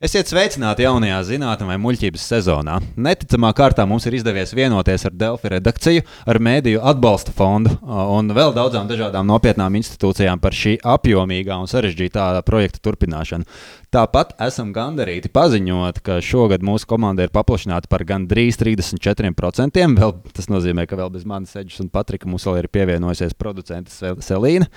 Esiet sveicināti jaunajā zinātnē vai muļķības sezonā. Neticamā kārtā mums ir izdevies vienoties ar Delfi redakciju, ar Mēdīju atbalsta fondu un vēl daudzām dažādām nopietnām institūcijām par šī apjomīgā un sarežģītā projekta turpināšanu. Tāpat esam gandarīti paziņot, ka šogad mūsu komanda ir paplašināta par gandrīz 34%. Vēl, tas nozīmē, ka vēl bez manis Eģis un Patrika mums vēl ir pievienojusies producents Selīna.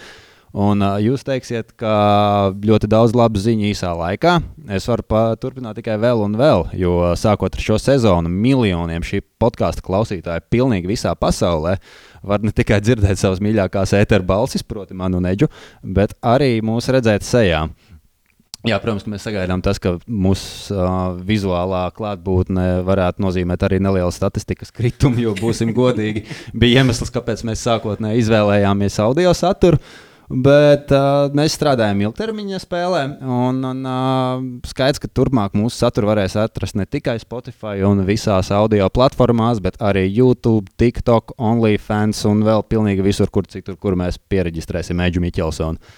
Un uh, jūs teiksiet, ka ļoti daudz labu ziņu īsā laikā. Es varu turpināt tikai vēl un vēl, jo sākot ar šo sezonu, miljoniem šī podkāstu klausītāju pilnīgi visā pasaulē var ne tikai dzirdēt savas mīļākās ēteru balsis, proti, manu neģu, bet arī mūs redzēt sejā. Jā, protams, mēs sagaidām, tas, ka mūsu uh, vizuālā klātbūtne varētu nozīmēt arī nelielu statistikas kritumu, jo, būsim godīgi, bija iemesls, kāpēc mēs sākotnēji izvēlējāmies audio saturu. Uh, Bet uh, mēs strādājam ilgtermiņa spēlē, un, un uh, skaidrs, ka turpmāk mūsu saturu varēs atrast ne tikai Spotify un visās audio platformās, bet arī YouTube, TikTok, OnlyFans un vēl pilnīgi visur, kur citur, kur mēs pieregistrēsim Eģu Miķelsonu.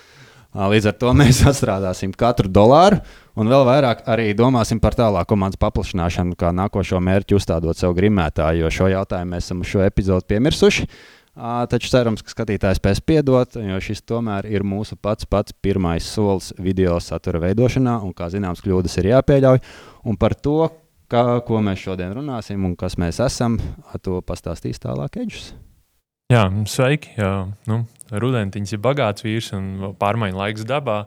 Uh, līdz ar to mēs atstrādāsim katru dolāru, un vēl vairāk arī domāsim par tālāku komandas paplašināšanu, kā nākošo mērķu uzstādot sev grimētāju, jo šo jautājumu mēs esam šo epizodu piemirsuši. Taču cerams, ka skatītājs spēs piedot, jo šis tomēr ir mūsu pats pats pirmais solis video satura veidošanā, un, kā zināms, kļūdas ir jāpieļauj. Un par to, kā, ko mēs šodien runāsim un kas mēs esam, to pastāstīs tālāk Eģis. Jā, sveiki! Jā, nu, Rudentiņš ir bagāts vīrs un pārmaiņu laiks dabā.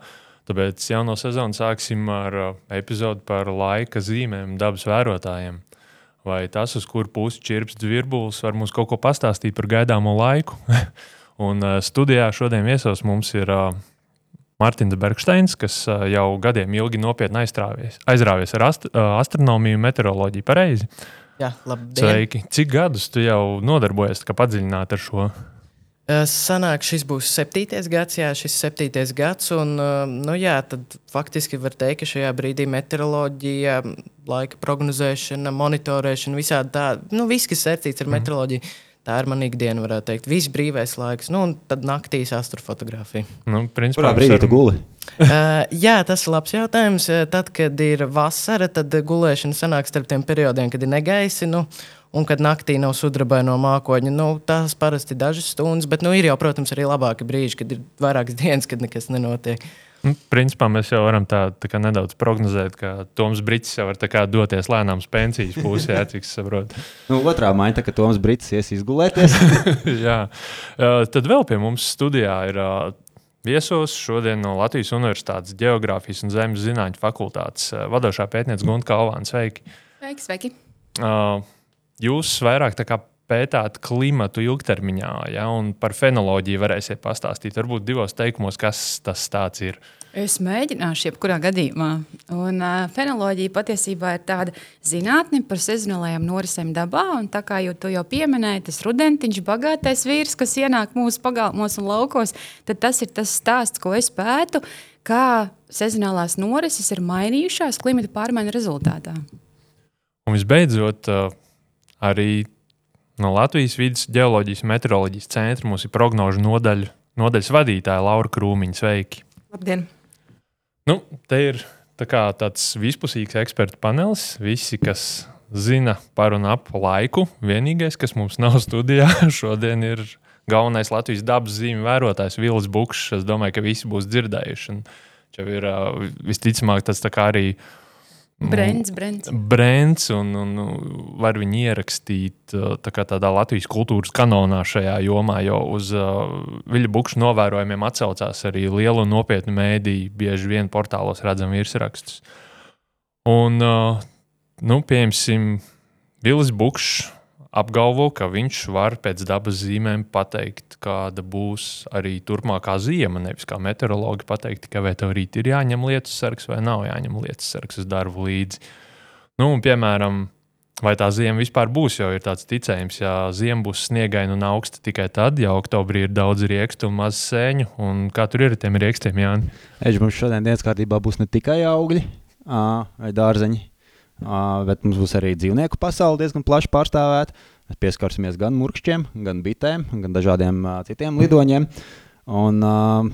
Tāpēc jauno sezonu sāksim ar epizodu par laika zīmēm dabas vērotājiem vai tas, uz kuru pusi čirps dzirbulis, var mums kaut ko pastāstīt par gaidāmo laiku. un uh, studijā šodien viesos mums ir uh, Mārtiņš Bergsteins, kas uh, jau gadiem ilgi nopietni aizrāvies ar ast astronomiju un meteoroloģiju. Pareizi. Jā. Sveiki. Cik gadus tu jau nodarbojies padziļināti ar šo? Sanāk, šis būs septītais gads, jā, šis septītais gads. Un, nu, jā, tad faktiski var teikt, ka šajā brīdī meteoroloģija, laika prognozēšana, monitorēšana, visādi tā, nu, viss, kas saistīts ar mm. meteoroloģiju. Tā ir mana ikdiena, varētu teikt. Viss brīvais laiks, nu, un tad naktīs astrofotografija. Nu, principā, Kurā brīdī tu guli? uh, jā, tas ir labs jautājums. Tad, kad ir vasara, tad gulēšana sanāk starp tiem periodiem, kad ir negaisi. Nu, Un kad naktī nav sudrabaino mākoņa, nu, tas parasti ir dažas stundas, bet nu, ir jau, protams, arī labāki brīži, kad ir vairākas dienas, kad nekas nenotiek. Nu, principā mēs jau varam tā, tā nedaudz prognozēt, ka Toms Brīsīs jau var doties lēnām uz pensijas pusē, cik es saprotu. nu, otrā maiņa, ka Toms Brīsīs ies izgulēties. Jā, uh, tad vēl pie mums studijā ir uh, viesos šodien no Latvijas Universitātes Geogrāfijas un Zemes zinātņu fakultātes vadošā pētniece Gunta Kalvāna. Sveiki! Sveiki! sveiki. Uh, Jūs vairāk pētāt klimatu ilgtermiņā, ja, un par fenoloģiju varēsiet pastāstīt. Varbūt divos teikumos, kas tas ir. Es mēģināšu, jebkurā gadījumā. Un, uh, fenoloģija patiesībā ir tāda zinātne par sezonālajām norisēm dabā. Un, tā kā jau tu jau pieminēji, tas rudentiņš, bagātais vīrs, kas ienāk mūsu pagalmos un laukos, tad tas ir tas stāsts, ko es pētu, kā sezonālās norises ir mainījušās klimata pārmaiņu rezultātā. Un visbeidzot, uh, Arī no Latvijas vidas geoloģijas un meteoroloģijas centra mums ir prognožu nodaļa, nodaļas vadītāja Laura Krūmiņa. Sveiki! Labdien! Nu, te ir tā kā, tāds vispusīgs ekspertu panelis. Visi, kas zina par un ap laiku, vienīgais, kas mums nav studijā šodien, ir galvenais Latvijas dabas zīmju vērotājs Vils Bukšs. Es domāju, ka visi būs dzirdējuši. Viņš ir visticamāk tas arī Brends, brends. brends un, un var viņu ierakstīt tā kā tādā Latvijas kultūras kanonā šajā jomā, jo uz uh, Viļa Bukša novērojumiem atsaucās arī liela un nopietna mēdīja. Bieži vien portālos redzam virsrakstus. Un, uh, nu, piemēram, Vilis Bukšs apgalvo, ka viņš var pēc dabas zīmēm pateikt, kāda būs arī turpmākā zima. Nevis kā meteorologi pateikt, ka vai tev rīt ir jāņem lietus sargs vai nav jāņem lietus sargs uz darbu līdzi. Nu, un, piemēram, vai tā zima vispār būs, jo ir tāds ticējums, ja zima būs sniegaina un augsta tikai tad, ja oktobrī ir daudz riekstu un maz sēņu. Un kā tur ir ar tiem riekstiem, Jāni? Eģi, mums šodien dienas kārtībā būs ne tikai augļi vai dārzeņi Uh, bet mums būs arī dzīvnieku pasaule diezgan plaši pārstāvēta. Mēs pieskarsimies gan murkšķiem, gan bitēm, gan dažādiem uh, citiem lidoņiem. Un, uh,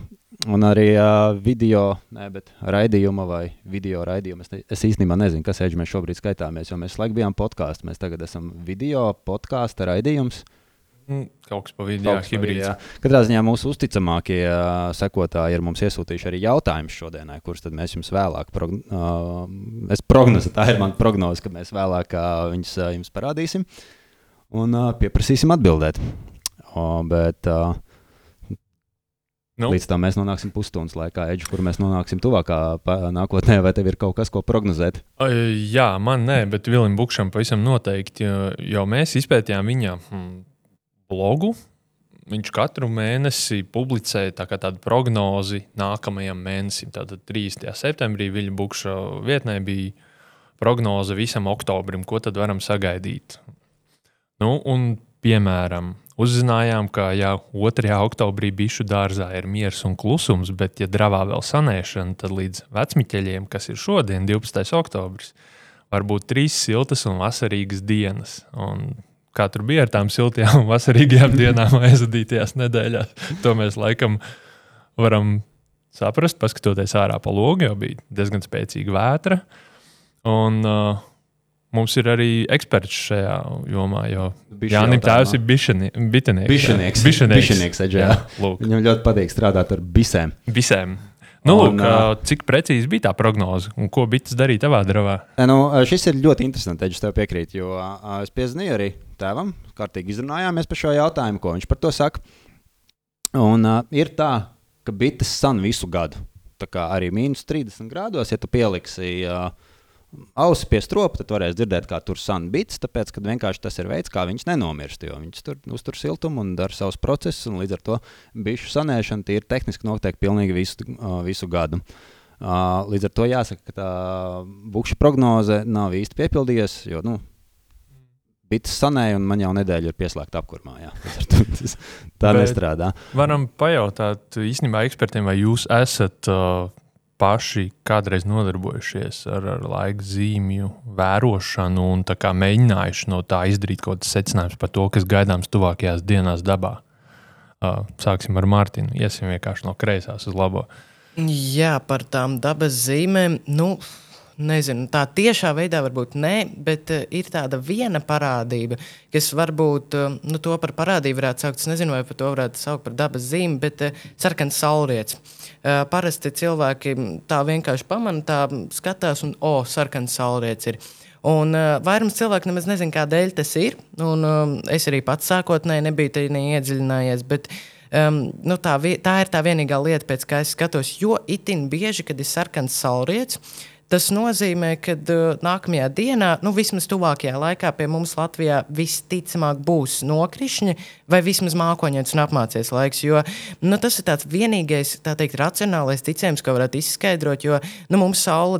Un arī uh, video, ne, bet raidījuma vai video raidījuma. Es, ne, es īstenībā nezinu, kas mēs šobrīd skaitāmies, jo mēs laikam bijām podkāstā. Mēs tagad esam video podkāstu raidījums. Mm, Kaut kas jā, Kaut kas pa vidu, hibrīds. Katrā ziņā mūsu uzticamākie uh, sekotāji ir mums iesūtījuši arī jautājumus šodienai, kurus mēs jums vēlāk, progn uh, es prognozu, tā ir mana prognoze, ka mēs vēlāk uh, viņus uh, jums parādīsim un uh, pieprasīsim atbildēt. O, bet uh, Nu. līdz tam mēs nonāksim pusstundas laikā, Edži, kur mēs nonāksim tuvākā nākotnē, vai tev ir kaut kas, ko prognozēt? Ai, Jā, man nē, bet Vilim Bukšam pavisam noteikti, jo, jo mēs izpētījām viņa hmm, blogu. Viņš katru mēnesi publicē tā tādu prognozi nākamajam mēnesim. Tātad 30. septembrī Viļņa Bukša vietnē bija prognoze visam oktobrim, ko tad varam sagaidīt. Nu, un, piemēram, uzzinājām, ka ja 2. oktobrī bišu dārzā ir miers un klusums, bet, ja dravā vēl sanēšana, tad līdz vecmiķeļiem, kas ir šodien, 12. oktobris, var būt trīs siltas un vasarīgas dienas. Un kā tur bija ar tām siltajām un vasarīgajām dienām aizvadītajās nedēļās, to mēs laikam varam saprast, paskatoties ārā pa logu, jo bija diezgan spēcīga vētra. Un, uh, Mums ir arī eksperts šajā jomā, jo Jānis Tēvs ir. Bišanieks. Bišanieks. Bišanieks, jā. lūk, Viņam ļoti patīk strādāt ar bisēm. visiem. Nu, Un, lūk, ā, cik precīzi bija tā prognoze un ko bites darīja tavā dravā? E, Nu, šis ir ļoti interesants, Edžers, tev piekrīt, jo ā, es piezvanīju arī tēvam, kārtīgi izrunājāmies par šo jautājumu, ko viņš par to saka. Un uh, ir tā, ka bites san visu gadu. Tā kā arī mīnus 30 grādos, ja tu pieliksi uh, ausi pie stropa, tad varēs dzirdēt, kā tur san bites, tāpēc, ka vienkārši tas ir veids, kā viņas nenomirst, jo viņas tur uztur siltumu un dara savus procesus, un līdz ar to bišu sanēšana tīri tehniski notiek pilnīgi visu, uh, visu gadu. Uh, līdz ar to jāsaka, ka tā bukša prognoze nav īsti piepildījusies, jo nu, bites sanēja, un man jau nedēļa ir pieslēgta apkurmā. jā. Tā Bet- nestrādā. Varam pajautāt īstenībā ekspertiem, vai jūs esat uh, paši kādreiz nodarbojušies ar, ar laika zīmju vērošanu un tā kā mēģinājuši no tā izdarīt kaut kādas secinājumus par to, kas gaidāms tuvākajās dienās dabā. Uh, sāksim ar Mārtiņu. Iesim vienkārši no kreisās uz labo. Jā, par tām dabas zīmēm. Nu, Nezinu, tā tiešā veidā varbūt nē, bet uh, ir tāda viena parādība, kas varbūt uh, nu, to par parādību varētu saukt. Es nezinu, vai par to varētu saukt par dabas zīmi, bet uh, sarkans saulrietis. Uh, parasti cilvēki tā vienkārši pamana, tā skatās, un, o, oh, sarkans saulrietis ir. Un uh, vairums cilvēku nemaz nezina, kādēļ tas ir. Un, um, es arī pats sākotnēji nebiju tajā iedziļinājies. Bet, um, nu, tā, tā ir tā vienīgā lieta, pēc kā es skatos. Jo itin bieži, kad ir sarkans saulrietis, tas nozīmē, ka uh, nākamajā dienā, nu, vismaz tuvākajā laikā, pie mums Latvijā visticamāk būs nokrišņi vai vismaz mākoņdienas un apmācies laiks. Jo nu, tas ir tāds vienīgais, tā teikt, racionālais ticējums, ko varētu izskaidrot. Jo nu, mums saule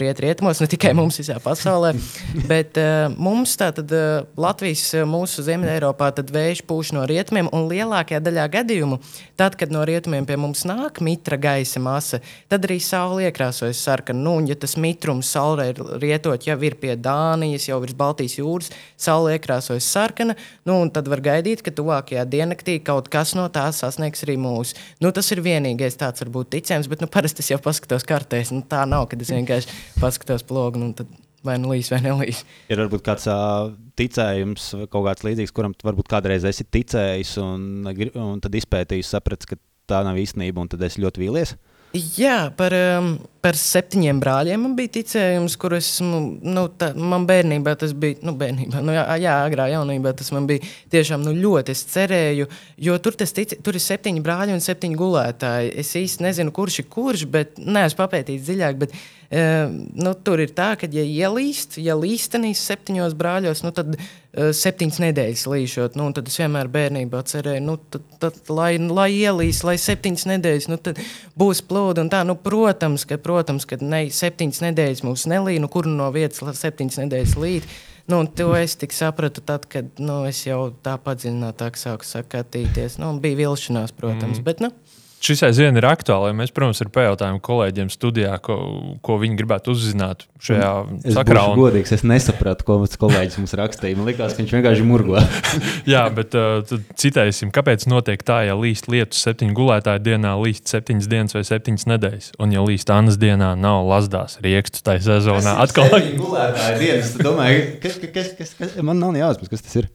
riet rietumos, ne tikai mums visā pasaulē, bet uh, mums tātad uh, Latvijas, uh, mūsu Ziemeļā Eiropā, tad vējš pūš no rietumiem un lielākajā daļā gadījumu, tad, kad no rietumiem pie mums nāk mitra gaisa masa, tad arī saule iekrāsojas sarkanu. Nu, un, ja tas mitrums saulē ir rietot, jau ir pie Dānijas, jau virs Baltijas jūras, saule iekrāsojas sarkana, nu, tad var gaidīt, ka tuvākajā diennaktī kaut kas no tā sasniegs arī mūsu. Nu, tas ir vienīgais tāds varbūt ticams, bet nu, parasti es jau paskatos kartēs. Nu, tā nav, kad es vienkārši paskatos plogu. Nu, tad Vai nu līs, vai nelīs. Ir varbūt kāds uh, ticējums, kaut kāds līdzīgs, kuram varbūt kādreiz esi ticējis, un, un tad izpētījis, sapratis, ka tā nav īstenība, un tad esi ļoti vīlies. Jā, par, par septiņiem brāļiem man bija ticējums, kurus nu, tā, man bērnībā tas bija. Nu, bērnībā, nu, jā, jā, agrā jaunībā tas man bija tiešām nu, ļoti. Es cerēju, jo tur, tic, tur ir septiņi brāļi un septiņi gulētāji. Es īsti nezinu, kurš ir kurš, bet neesmu papētījis dziļāk. Bet, uh, nu, tur ir tā, ka, ja ielīst, ja līstenīs septiņos brāļos, nu, tad uh, septiņas nedēļas līšot. Nu, tad es vienmēr bērnībā cerēju, nu, tad, tad, lai, lai ielīs, lai septiņas nedēļas, nu, tad būs plūdi. Tā, nu, protams, ka, protams, ka ne, septiņas nedēļas mums nelīd, nu, kur no vietas septiņas nedēļas līd. Nu, to es tik sapratu, tad, kad nu, es jau tā padziļinātāk sāku skatīties. Nu, bija vilšanās, protams, mm. bet nu, šis aizvien ir aktuāli. Mēs, protams, ir pajautājumi kolēģiem studijā, ko, ko viņi gribētu uzzināt šajā es sakarā. Un... Godīgs, es nesapratu, ko kolēģis mums rakstīja. Man liekas, ka viņš vienkārši murgo. Jā, bet uh, citēsim, kāpēc notiek tā, ja līst lietus septiņu gulētāju dienā, līst septiņas dienas vai septiņas nedēļas, un ja līst Annas dienā, nav lasdās riekstu tajā sezonā. Atkal gulētāju dienas. Domāju, kas, kas, kas, kas, man nav jāuzmanās, kas tas ir.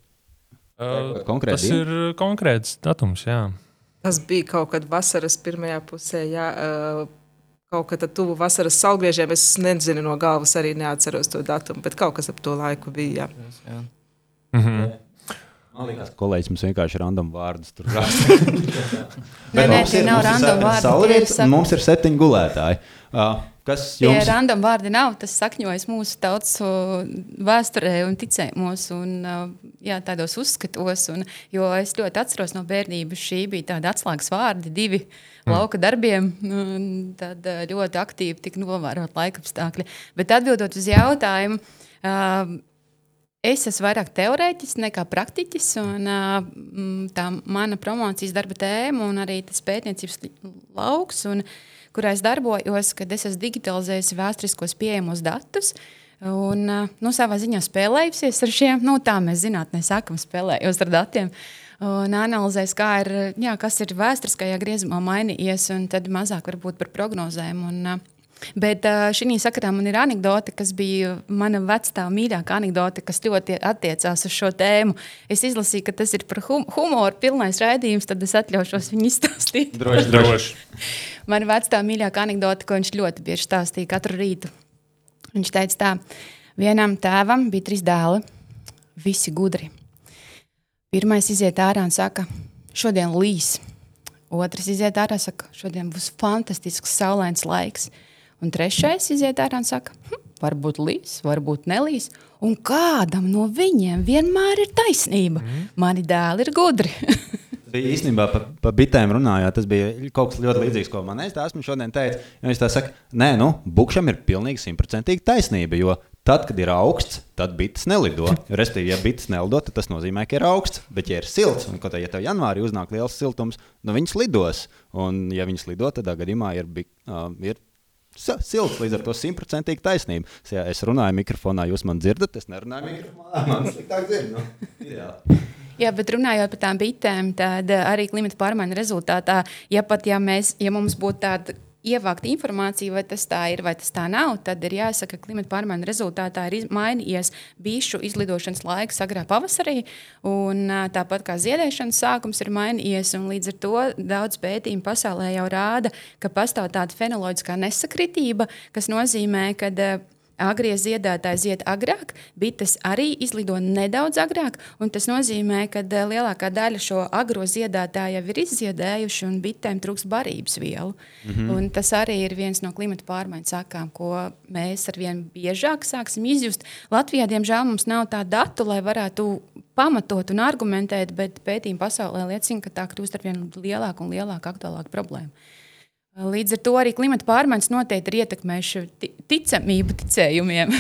Uh, tas ir konkrēts datums. Jā. Tas bija kaut kad vasaras pirmajā pusē. Jā, kaut kad tuvu vasaras saulgriežiem. Es nezinu no galvas, arī neatceros to datumu, bet kaut kas ap to laiku bija. Jā. Jā. Mhm. Liekas, kolēģis mums vienkārši random vārdus tur raksta. Nē, nē, tie nav random vārdi, ir sap- un mums ir septiņi gulētāji. Uh, kas jums? random vārdi nav. Tas sakņojas mūsu tautas vēsturē un ticējumos un uh, jā, tādos uzskatos. Un, jo es ļoti atceros no bērnības, šī bija tāda atslēgas vārdi, divi mm. lauka darbiem. Tad uh, ļoti aktīvi tika novērot laikapstākļi. Bet atbildot uz jautājumu. Uh, Es esmu vairāk teorētiķis nekā praktiķis. Un, tā mana promocijas darba tēma un arī tas pētniecības lauks, un, kurā es darbojos, kad es esmu digitalizējis vēsturiskos pieejamos datus. Un, nu, savā ziņā spēlējusies ar šiem, nu, tā mēs zinātnē sakām, spēlējos ar datiem. Un analizējis, kā ir, jā, kas ir vēsturiskajā griezumā mainījies, un tad mazāk varbūt par prognozēm. Un, ā, Bet šī sakarā man ir anekdote, kas bija mana vecā mīļākā anekdote, kas ļoti attiecās uz šo tēmu. Es izlasīju, ka tas ir par hum humoru pilnais raidījums, tad es atļaušos viņu izstāstīt. Droši, Droši. Mana vecā mīļākā anekdote, ko viņš ļoti bieži stāstīja katru rītu. Viņš teica, tā, vienam tēvam bija trīs dēli, visi gudri. Pirmais iziet ārā un saka, šodien līs. Otrs iziet ārā un saka, šodien būs fantastisks saulains laiks. Un trešais iziet ārā un saka, hm, varbūt līs, varbūt nelīs. Un kādam no viņiem vienmēr ir taisnība. Mm. Mani dēli ir gudri. bija īstenībā par pa bitēm runājot. Tas bija kaut kas ļoti līdzīgs, ko man esmu šodien teicis. Viņš tā saka, nē, nu, bukšam ir pilnīgi simtprocentīgi taisnība. Jo tad, kad ir augsts, tad bites nelido. Respektīvi, ja bites nelido, tad tas nozīmē, ka ir augsts. Bet, ja ir silts, un kaut kā, ja tev janvārī uznāk liels siltums, nu viņas lidos. Un, ja viņas lido, tad tādā gadījumā ir, uh, ir silts. Līdz ar to simtprocentīgi taisnība. Ja es runāju mikrofonā, jūs man dzirdat, es nerunāju mikrofonā. Man sliktāk dzird. Nu, ideāli. Jā, bet runājot par tām bitēm, tad eh, arī klimata pārmaiņu rezultātā, ja pat ja, mēs, ja mums būtu tāda ievākta informācija, vai tas tā ir vai tas tā nav, tad ir jāsaka, ka klimata pārmaiņu rezultātā ir mainījies bišu izlidošanas laiks agrā pavasarī, un tāpat kā ziedēšanas sākums ir mainījies, līdz ar to daudz pētījumu pasaulē jau rāda, ka pastāv tāda fenoloģiskā nesakritība, kas nozīmē, ka Agrie ziedētāji zied agrāk, bites arī izlido nedaudz agrāk. un Tas nozīmē, ka eh, lielākā daļa šo agro ziedētāju jau ir izziedējuši, un bitēm trūks barības vielu. Mm -hmm. Un tas arī ir viens no klimata pārmaiņu sakām, ko mēs ar vien biežāk sāksim izjust. Latvijā, diemžēl, mums nav tādu datu, lai varētu pamatot un argumentēt, bet pētījumi pasaulē liecina, ka tā kļūst ar vien lielāku un lielāku aktuālāku problēmu. Līdz ar to arī klimata pārmaiņas noteikti ir ietekmējušas ti- ticamību ticējumiem.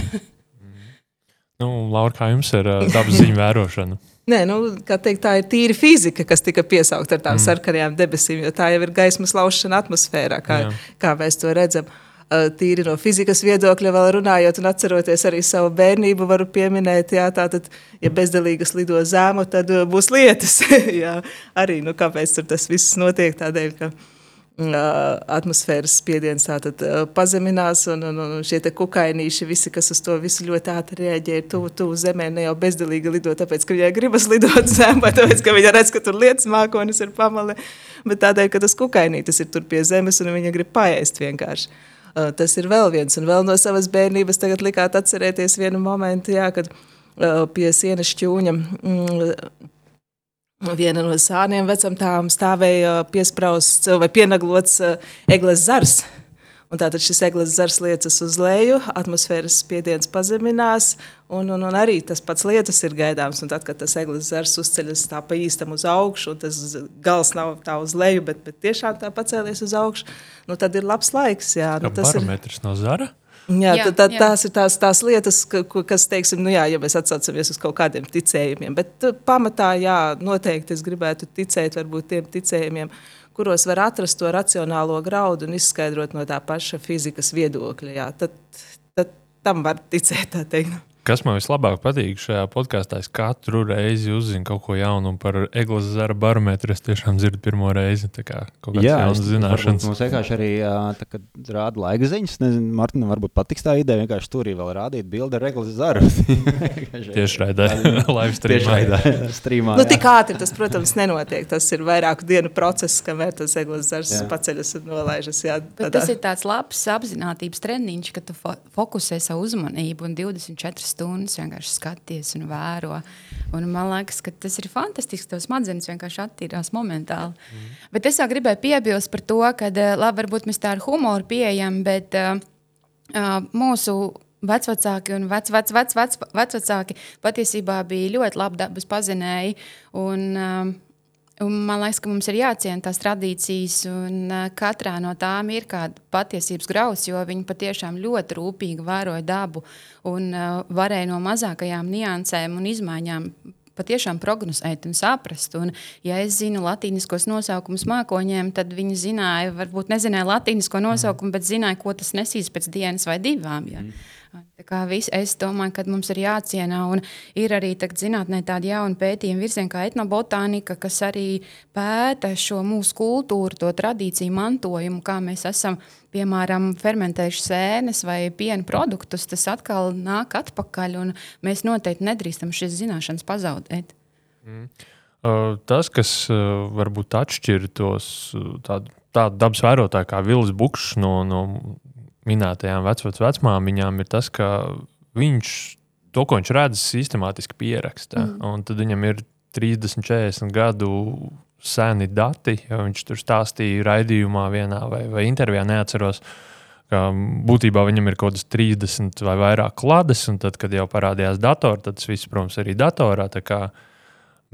Nu, Laura, kā jums ir dabas zīmju vērošana? Nē, nu, kā teikt, tā ir tīra fizika, kas tika piesaukta ar tām mm. sarkanajām debesīm, jo tā jau ir gaismas laušana atmosfērā, kā, Jā. kā mēs to redzam. Tīri no fizikas viedokļa, vēl runājot, un atceroties arī savu bērnību, varu pieminēt, jā, tātad, ja bezdelīgas lido zēmu, tad būs lietas. jā, arī, nu, kāpēc tur tas viss notiek? Tādēļ, ka uh, atmosfēras spiediens tātad pazeminās, un, un, un šie te kukainīši, visi, kas uz to visu ļoti ātri reaģē, ir tuvu, tuvu zemē, ne jau bezdelīgi lido, tāpēc, ka viņai gribas lidot zem, vai tāpēc, ka viņa redz, ka tur lietas mākonis ir pamale, bet tādēļ, ka tas kukainītis ir tur pie zemes, un viņa grib paēst vienkārši. Tas ir vēl viens, un vēl no savas bērnības tagad likāt atcerēties vienu momentu, jā, kad pie sienas šķūņa mm, Viena no sāniem vecam tām stāvēja piesprāstīts vai pienaglots uh, eglis zars. Un tātad šis eglis zars liecas uz leju, atmosfēras spiediens pazeminās, un, un, un arī tas pats lietus ir gaidāms. Un tad, kad tas eglis zars uzceļas tā pa īstam uz augšu, un tas gals nav tā uz leju, bet, bet tiešām tā pacēlies uz augšu, nu tad ir labs laiks. Jā, nu, Kā tas ir. barometrs no zara? Jā, Jā, tā, jā. tās ir tās, tās lietas, kas, teiksim, nu jā, ja mēs atsaucamies uz kaut kādiem ticējumiem, bet uh, pamatā, jā, noteikti es gribētu ticēt varbūt tiem ticējumiem, kuros var atrast to racionālo graudu un izskaidrot no tā paša fizikas viedokļa. Jā, tad, tad tam var ticēt, tā teikt. Kas man vislabāk patīk šajā podkāstā, es katru reizi uzzinu kaut ko jaunu un par Eglas zara barometru. Es tiešām dzirdu pirmo reizi. Tā kā kaut kādas jaunas zināšanas. Mums vienkārši arī tā, kad rāda laika ziņas. Nezinu, Martina, varbūt patiks tā ideja. Vienkārši tur vēl rādīt bildi ar reglas zaru. Tieši raidē, live streamā. Streamā. Nu, tik ātri tas, protams, nenotiek. Tas ir vairāku dienu process, kamēr tas eglis zars Jā. paceļas un nolaižas. Jā, tas ir tāds labs apziņotības treniņš, ka tu fo fokusē savu uzmanību un 24 stundas vienkārši skaties un vēro. Un man liekas, ka tas ir fantastiski. Tavs smadzenes vienkārši attīrās momentāli. Mm. Bet es vēl gribēju piebilst par to, ka, eh, labi, varbūt mēs tā ar humoru pieejam, bet uh, mūsu vecāki un vec, vec, vec, vec, vecāki patiesībā bija ļoti labi dabas pazinēji. Un, um, Un man liekas, ka mums ir jāciena tās tradīcijas, un uh, katrā no tām ir kāda patiesības grauds, jo viņi patiešām ļoti rūpīgi vēroja dabu un uh, varēja no mazākajām niansēm un izmaiņām patiešām prognozēt un saprast. Un, ja es zinu latīniskos nosaukumus mākoņiem, tad viņi zināja, varbūt nezināja latīnisko nosaukumu, bet zināja, ko tas nesīs pēc dienas vai divām. Ja. Kā vis, es domāju, ka mums ir jāciena, un ir arī tagad zinātnē tāda jauna pētījuma virziena kā etnobotānika, kas arī pēta šo mūsu kultūru, to tradīciju mantojumu, kā mēs esam, piemēram, fermentējuši sēnes vai piena produktus, tas atkal nāk atpakaļ, un mēs noteikti nedrīkstam šīs zināšanas pazaudēt. Uh, Tas, kas varbūt atšķir tos tādu, tādu dabas vērotāju kā Vils Bukšs no, no minētajām vecvecām vecmāmiņām, ir tas, ka viņš to, ko viņš redz, sistemātiski pieraksta. Mm. Tad viņam ir 30, 40 gadu seni dati, jo viņš tur stāstīja raidījumā vienā vai, vai intervijā, neatceros. Būtībā viņam ir kaut kādas 30 vai vairāk klādes, un tad, kad jau parādījās datorā, tad tas viss, protams, arī datorā. kā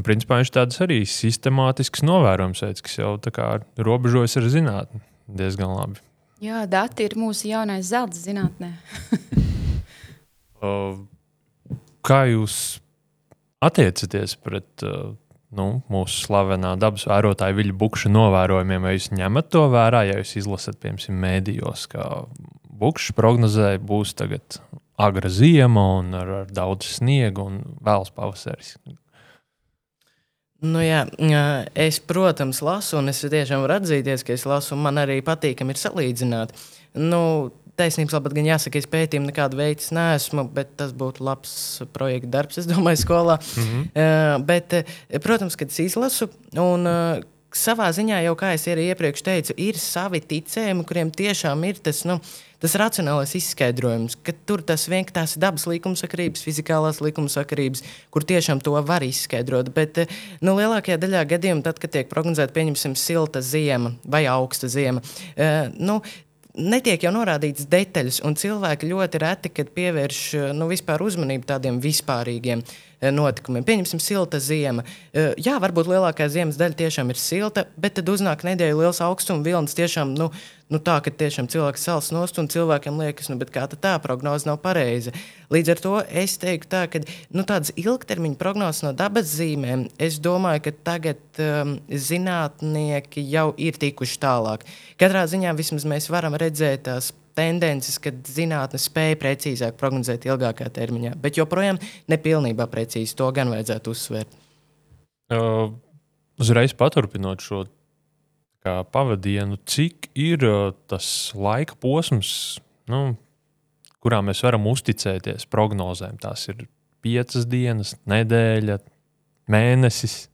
Principā viņš tāds arī sistemātisks novērojums veids, kas jau tā kā robežojas ar zinātni diezgan labi. Jā, dati ir mūsu jaunais zelta zinātnē. Kā jūs attiecaties pret nu, mūsu slavenā dabas vērotāja Viļņa Bukša novērojumiem? Vai jūs ņemat to vērā, ja jūs izlasat, piemēram, mēdījos, ka Bukšs prognozēja, būs tagad agra ziema un ar, ar daudz sniega un vēls pavasaris? Nu, jā, es, protams, lasu, un es tiešām varu atzīties, ka es lasu, un man arī patīkami ir salīdzināt. Nu, Taisnības labāk, gan jāsaka, es pētījumu nekādu veidu neesmu, bet tas būtu labs projekta darbs, es domāju, skolā. Mm -hmm. uh, bet, uh, protams, kad es izlasu, un uh, savā ziņā jau, kā es arī iepriekš teicu, ir savi ticējumi, kuriem tiešām ir tas. Nu, Tas racionālais izskaidrojums, ka tur tas vienkārši tās ir dabas likumsakarības, fizikālās likumsakarības, kur tiešām to var izskaidrot. Bet eh, nu, lielākajā daļā gadījumā, tad, kad tiek prognozēta, pieņemsim, silta ziema vai augsta ziema, uh, nu, netiek jau norādīts detaļas, un cilvēki ļoti reti pievērš nu, uzmanību tādiem vispārīgiem eh, notikumiem. Pieņemsim, silta ziema. Eh, Jā, varbūt lielākā ziemas daļa tiešām ir silta, bet tad uznāk nedēļa liels augstums, vilnis tiešām. Nu, Nu, tā ka tiešām cilvēks sāls nost un cilvēkiem liekas, nu, kā tā prognoze nav pareiza. Līdz ar to es teiktu, tā, ka nu, tādas ilgtermiņa prognozes no dabas zīmēm, es domāju, ka tagad um, zinātnieki jau ir tikuši tālāk. Katrā ziņā vismaz mēs varam redzēt tās tendences, kad zinātnē spēja precīzāk prognozēt ilgākā termiņā, bet joprojām nepilnībā precīzi to gan vajadzētu uzsvērt. Uh, uzreiz paturpinot šo pavadienu, cik ir uh, tas laika posms, nu, kurā mēs varam uzticēties prognozēm. Tās ir piecas dienas, nedēļa, mēnesis.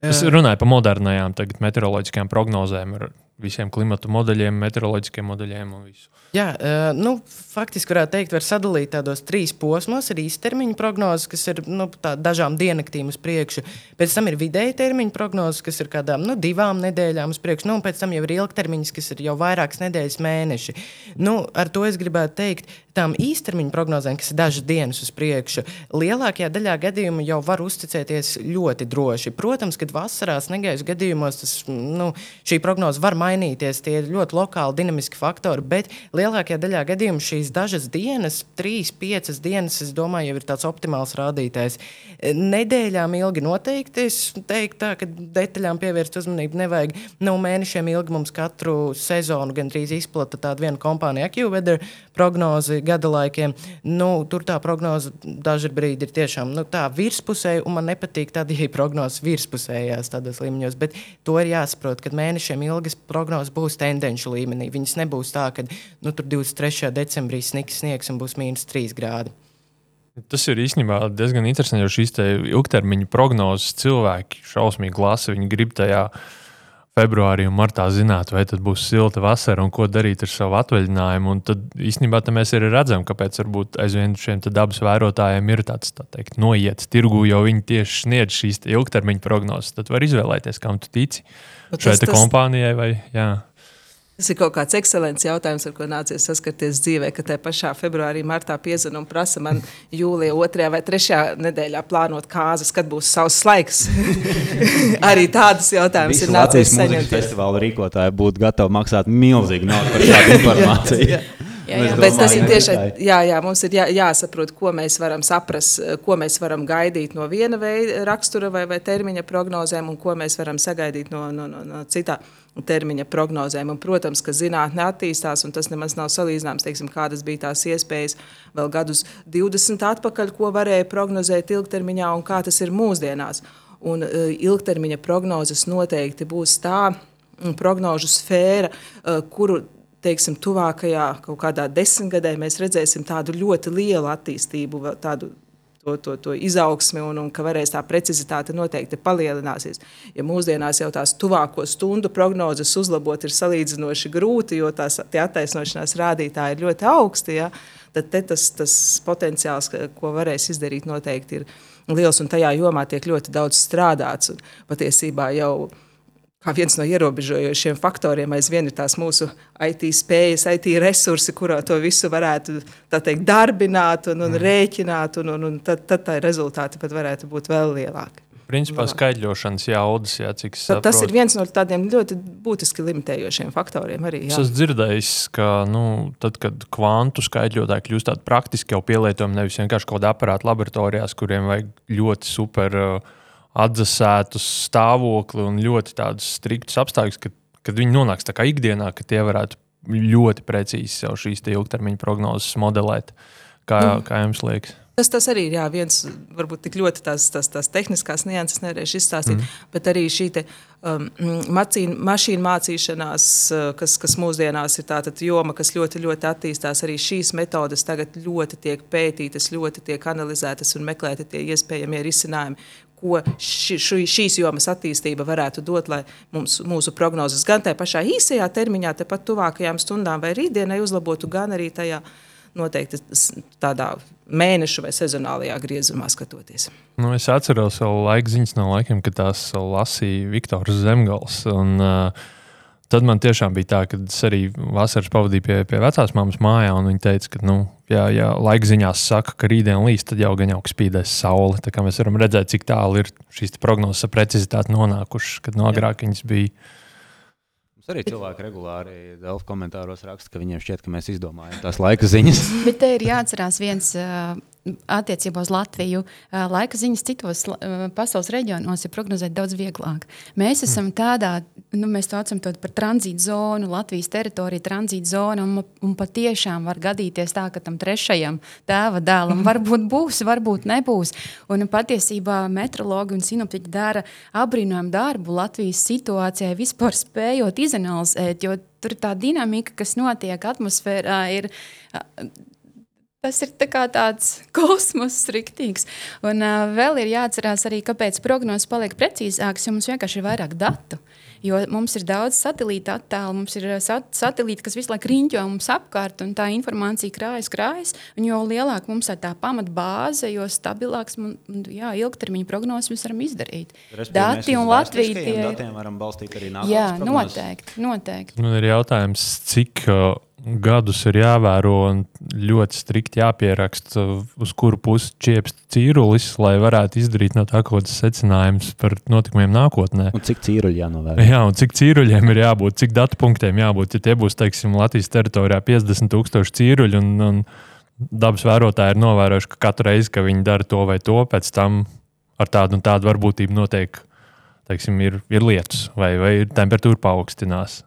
Es runāju par modernajām meteoroloģiskajām prognozēm, ar visiem klimatu modeļiem, meteoroloģiskiem modeļiem un visu. Jā, uh, nu, faktiski varētu teikt, var sadalīt tādos trīs posmos. Ir īstermiņa prognozes, kas ir nu, tā, dažām diennaktīm uz priekšu. Pēc tam ir vidēji termiņa prognozes, kas ir kādām nu, divām nedēļām uz priekšu. Nu, un pēc tam jau ir ilgtermiņas, kas ir jau vairākas nedēļas, mēneši. Nu, ar to es gribētu teikt, tām īstermiņa prognozēm, kas ir dažas dienas uz priekšu, lielākajā daļā gadījumu jau var uzticēties ļoti droši. Protams, kad vasarās negaisu gadījumos tas, nu, šī prognoze var mainīties mainīties. Tie ir ļoti lokāli, dinamiski faktori, bet lielākajā daļā gadījumu šīs dažas dienas, trīs, piecas dienas, es domāju, jau ir tāds optimāls rādītājs. Nedēļām ilgi noteikti es teiktu, tā, ka detaļām pievērst uzmanību nevajag. Nu, mēnešiem ilgi mums katru sezonu gandrīz izplata tāda viena kompānija, AccuWeather prognozi gada laikiem. Nu, tur tā prognoze daži brīdi ir tiešām nu, tā virspusēja, un man nepatīk tāda, ja ir prognozes virspusējās tādos līmeņos, bet to ir jāsaprot, ka mēnešiem ilgas prognozes būs tendenci līmenī. Viņas nebūs tā, ka nu, tur 23. decembrī sniks sniegs un būs mīnus 3 grādi. Tas ir īstenībā diezgan interesanti, jo šīs ilgtermiņa prognozes cilvēki šausmīgi lasa. Viņi grib tajā februārī un martā zināt, vai tad būs silta vasara un ko darīt ar savu atvaļinājumu. Un tad īstenībā mēs arī redzam, kāpēc aizvien šiem dabas vērotājiem ir tāds tā teikt, noiets tirgu, jo viņi tieši sniedz šīs ilgtermiņa prognozes. Tad var izvēlēties, kam tu tici. Šai tas... kompānijai vai jā. Tas ir kaut kāds ekscelents jautājums, ar ko nācies saskarties dzīvē, ka tajā pašā februārī, martā piezvanīja un prasa man jūlijā, otrajā vai trešajā nedēļā plānot kāzas, kad būs savs laiks. Arī tādas jautājumas ir nācies saņemt. Festivāla rīkotāji būtu gatavi maksāt milzīgu naudu par šādu informāciju. Jā. Jā. Bet tas ir tieši jā, jā, mums ir jā, jāsaprot, ko mēs varam saprast, ko mēs varam gaidīt no viena veida rakstura vai, vai termiņa prognozēm, un ko mēs varam sagaidīt no, no, no, no citā termiņa prognozēm. Un, protams, ka zinātnē attīstās, un tas nemaz nav salīdzināms, teiksim, kādas bija tās iespējas vēl gadus 20 atpakaļ, ko varēja prognozēt ilgtermiņā un kā tas ir mūsdienās. Un uh, ilgtermiņa prognozes noteikti būs tā prognožu sfēra, uh, kuru teiksim, tuvākajā kaut kādā desmitgadē mēs redzēsim tādu ļoti lielu attīstību, tādu to, to, to izaugsmi un, un ka varēs tā precizitāte noteikti palielināsies. Ja mūsdienās jau tās tuvāko stundu prognozes uzlabot ir salīdzinoši grūti, jo tās attaisnošanās rādītāji ir ļoti augsti, ja, tad tas, tas potenciāls, ko varēs izdarīt, noteikti ir liels un tajā jomā tiek ļoti daudz strādāts. Un patiesībā jau kā viens no ierobežojošiem faktoriem aizvien ir tās mūsu IT spējas, IT resursi, kurā to visu varētu teikt, darbināt un, un mm. rēķināt, un, un, un tad, tad tā rezultāti pat varētu būt vēl lielāki. Principā skaidrošanas jaudas, jā, cik saprotu. Tas ir viens no tādiem ļoti būtiski limitējošiem faktoriem arī. Jā. Es esmu dzirdējis, ka nu, tad, kad kvantu skaidrotāji kļūst tādi praktiski jau pielietojami, nevis vienkārši kaut kādā aparāta laboratorijās, kuriem vajag ļoti super uh, atdzesētu stāvokli un ļoti tādus striktus apstākļus, kad, kad viņi nonāks tā kā ikdienā, ka tie varētu ļoti precīzi jau šīs ilgtermiņa prognozes modelēt. Kā, mm. kā jums liekas? Tas, tas arī ir jā, viens, varbūt tik ļoti tās, tās, tās tehniskās nianses nevarēšu izstāstīt, mm. bet arī šī te, um, macīna, mašīna mācīšanās, uh, kas, kas mūsdienās ir tāda joma, kas ļoti, ļoti attīstās. Arī šīs metodes tagad ļoti tiek pētītas, ļoti tiek analizētas un meklēti tie iespējamie risinājumi, ko ši, ši, šīs jomas attīstība varētu dot, lai mums, mūsu prognozes gan tajā pašā īsajā termiņā, tepat tuvākajām stundām vai rītdienai uzlabotu, gan arī tajā noteikti tādā mēnešu vai sezonālajā griezumā skatoties. Nu, es atceros savu laiku ziņas no laikiem, kad tās lasīja Viktors Zemgals. Un, uh, Tad man tiešām bija tā, ka es arī vasaras pavadīju pie, pie vecās māmas mājā, un viņa teica, ka, nu, ja, ja laika ziņās saka, ka rītdien līs, tad jau gan jau spīdēs saule. Tā kā mēs varam redzēt, cik tālu ir šīs prognozes ar precizitāti nonākušas, kad no agrāk viņas bija. Mums arī cilvēki regulāri Delfa komentāros raksta, ka viņiem šķiet, ka mēs izdomājam tās laika ziņas. Bet te ir jāatcerās viens. Attiecībā uz Latviju. Laika ziņas citos pasaules reģionos ir prognozēt daudz vieglāk. Mēs esam tādā, nu, mēs to saucam par tranzītu zonu, Latvijas teritoriju, tranzītu zonu, un, un patiešām var gadīties tā, ka tam trešajam tēva dēlam varbūt būs, varbūt nebūs. Un patiesībā meteorologi un sinoptiķi dara apbrīnojumu darbu Latvijas situācijai, vispār spējot izanalizēt, jo tur tā dinamika, kas notiek atmosfērā, ir Tas ir tā tāds kosmos riktīgs. Un uh, vēl ir jāatcerās arī, kāpēc prognozes paliek precīzākas, jo mums vienkārši ir vairāk datu. Jo mums ir daudz satelīta attēlu, mums ir sat satelīti, kas visu laiku riņķo mums apkārt, un tā informācija krājas, krājas. Un jo lielāka mums ir tā pamatbāze, jo stabilāks un jā, ilgtermiņa prognozes mēs varam izdarīt. Dati un Latvija tie ir. Datiem varam balstīt arī nākotnes Jā, prognozes. noteikti, noteikti. Man ir jautājums, cik. Uh gadus ir jāvēro un ļoti strikti jāpieraksta, uz kuru pusi čiepst cīrulis, lai varētu izdarīt no tā kaut kādas secinājumus par notikumiem nākotnē. Un cik cīruļi jānovērt? Jā, un cik cīruļiem ir jābūt, cik datu punktiem jābūt. Ja tie būs, teiksim, Latvijas teritorijā 50,000 cīruļi, un, un dabas vērotāji ir novērojuši, ka katru reizi, kad viņi dara to vai to, pēc tam ar tādu un tādu varbūtību notiek, teiksim, ir, ir lietus vai, vai temperatūra paaugstinās.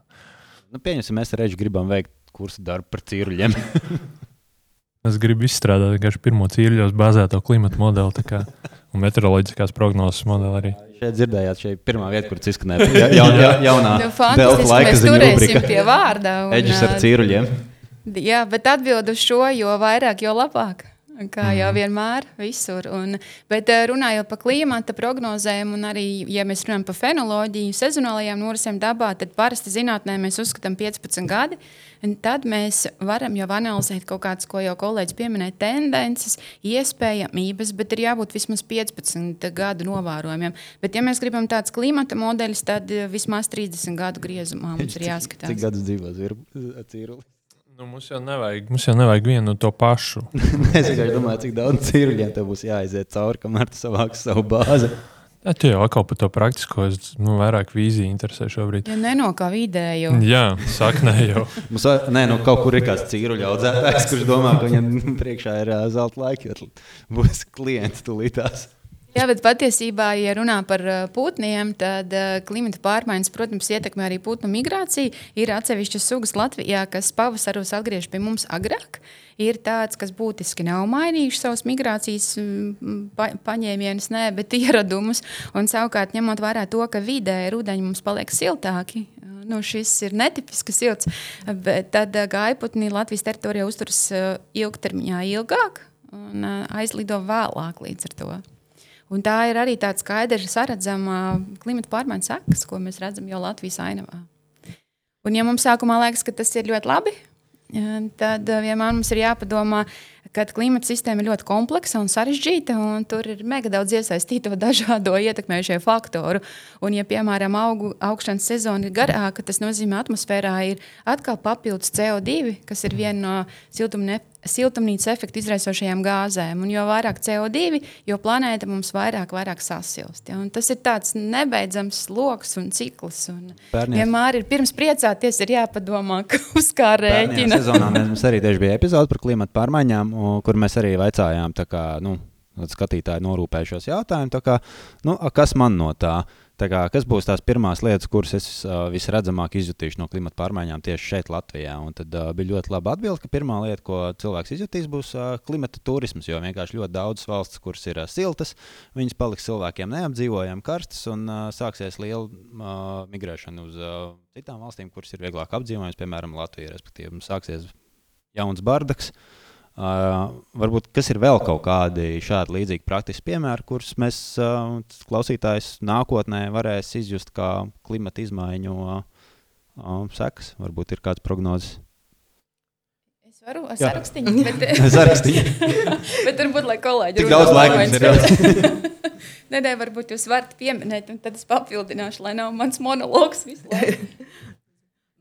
Nu, pieņemsim, mēs Reģu gribam veikt kursu darbu par cīruļiem. Es gribu izstrādāt vienkārši pirmo cīruļos bāzēto klimatu modeli tā kā, un meteoroloģiskās prognozes modeli arī. Šeit dzirdējāt, šī ir pirmā vieta, kur tas izskanēja. Ja, ja, ja, jaunā Nu, Delta laika ziņu turēsim rubrika. pie vārda. un, Eģis ar cīruļiem. Jā, bet atbild uz šo, jo vairāk, jo labāk. Kā jau Mhm. vienmēr, visur. Un, bet eh, runājot par klimata prognozēm, un arī, ja mēs runājam par fenoloģiju, sezonālajām norisēm dabā, tad parasti zinātnē mēs uzskatām 15 gadi. Tad mēs varam jau analizēt kaut kādas, ko jau kolēģis pieminēja, tendences, iespējamības, bet ir jābūt vismaz 15 gadu novērojumiem. Bet, ja mēs gribam tādus klimata modeļus, tad eh, vismaz 30 gadu griezumā mums ir jāskatās. Cik gadus dzīvo cīruļi? Nu, mums, jau nevajag, mums jau nevajag vienu un to pašu. Es tikai domāju, cik daudz cīruļiem tev būs jāiziet cauri, kamēr tu savāksi savu bāzi. Jā, tie jau atkal par to praktisko, es nu, vairāk vīziju interesē šobrīd. Ja ne no kā vidēju, Jā, saknē jau. Mums, nē, nu, kaut kur ir kāds cīruļu audzētājs, kurš domā, ka viņam priekšā ir uh, zelta laiki, jo būs klients tūlītās. Jā, bet patiesībā, ja runā par ā, putniem, tad ā, klimata pārmaiņas, protams, ietekmē arī putnu migrāciju. Ir atsevišķas sugas Latvijā, kas pavasaros atgriežas pie mums agrāk. Ir tāds, kas būtiski nav mainījuši savus migrācijas mm, pa, paņēmienus, nē, bet ieradumus. Un savukārt, ņemot vērā to, ka vidē rudenī mums paliek siltāki, nu, šis ir netipisks silts, bet tad gaiputni Latvijas teritorijā uzturas ilgtermiņā ilgāk un aizlido vēlāk līdz ar to. Un tā ir arī tāda skaidra, saredzama klimata pārmaiņu sekas, ko mēs redzam jau Latvijas ainavā. Un, ja mums sākumā liekas, ka tas ir ļoti labi, eh, tad eh, vienmēr mums ir jāpadomā, ka klimata sistēma ir ļoti kompleksa un sarežģīta, un tur ir mega daudz iesaistīto dažādo ietekmējušie faktoru. Un, ja, piemēram, augu, augšanas sezona ir garāka, tas nozīmē, ka atmosfērā ir atkal papildus CO2, kas ir viena no siltumne, siltumnīcas efekta izraisošajām gāzēm. Un jo vairāk CO2, jo planēta mums vairāk, vairāk sasilst. Ja? Un tas ir tāds nebeidzams lokus un cikls. Un Bērniem- vienmēr ir pirms priecāties, ir jāpadomā, uz kā rēķina. sezonā mums arī bija epizode par klimatu pārmaiņām, kur mēs arī vaicājām, kā, nu, skatītāji norūpējušos jautājumu, tā kā, nu, a, kas man no tā? Tā kā, kas būs tās pirmās lietas, kuras es uh, visredzamāk izjutīšu no klimata pārmaiņām tieši šeit, Latvijā? Un tad uh, bija ļoti laba atbilde, ka pirmā lieta, ko cilvēks izjutīs, būs uh, klimata turisms. Jo vienkārši ļoti daudzas valstis, kuras ir uh, siltas, viņas paliks cilvēkiem neapdzīvojami karstas un uh, sāksies liela uh, migrēšana uz uh, citām valstīm, kuras ir vieglāk apdzīvojamas, piemēram, Latvija. Respektīvi, sāksies jauns bardaks. Uh, varbūt kas ir vēl kaut kādi šādi līdzīgi praktiski piemēri, kurus mēs uh, klausītājs nākotnē varēs izjust kā klimata izmaiņu uh, uh, sekas. Varbūt ir kāds prognozes. Es varu ar Jā. sarakstiņu, bet, bet varbūt, lai kolēģi runā daudz laika mums ir? Nē, nē, varbūt jūs varat pieminēt, un tad es papildināšu, lai nav mans monologs visu laiku.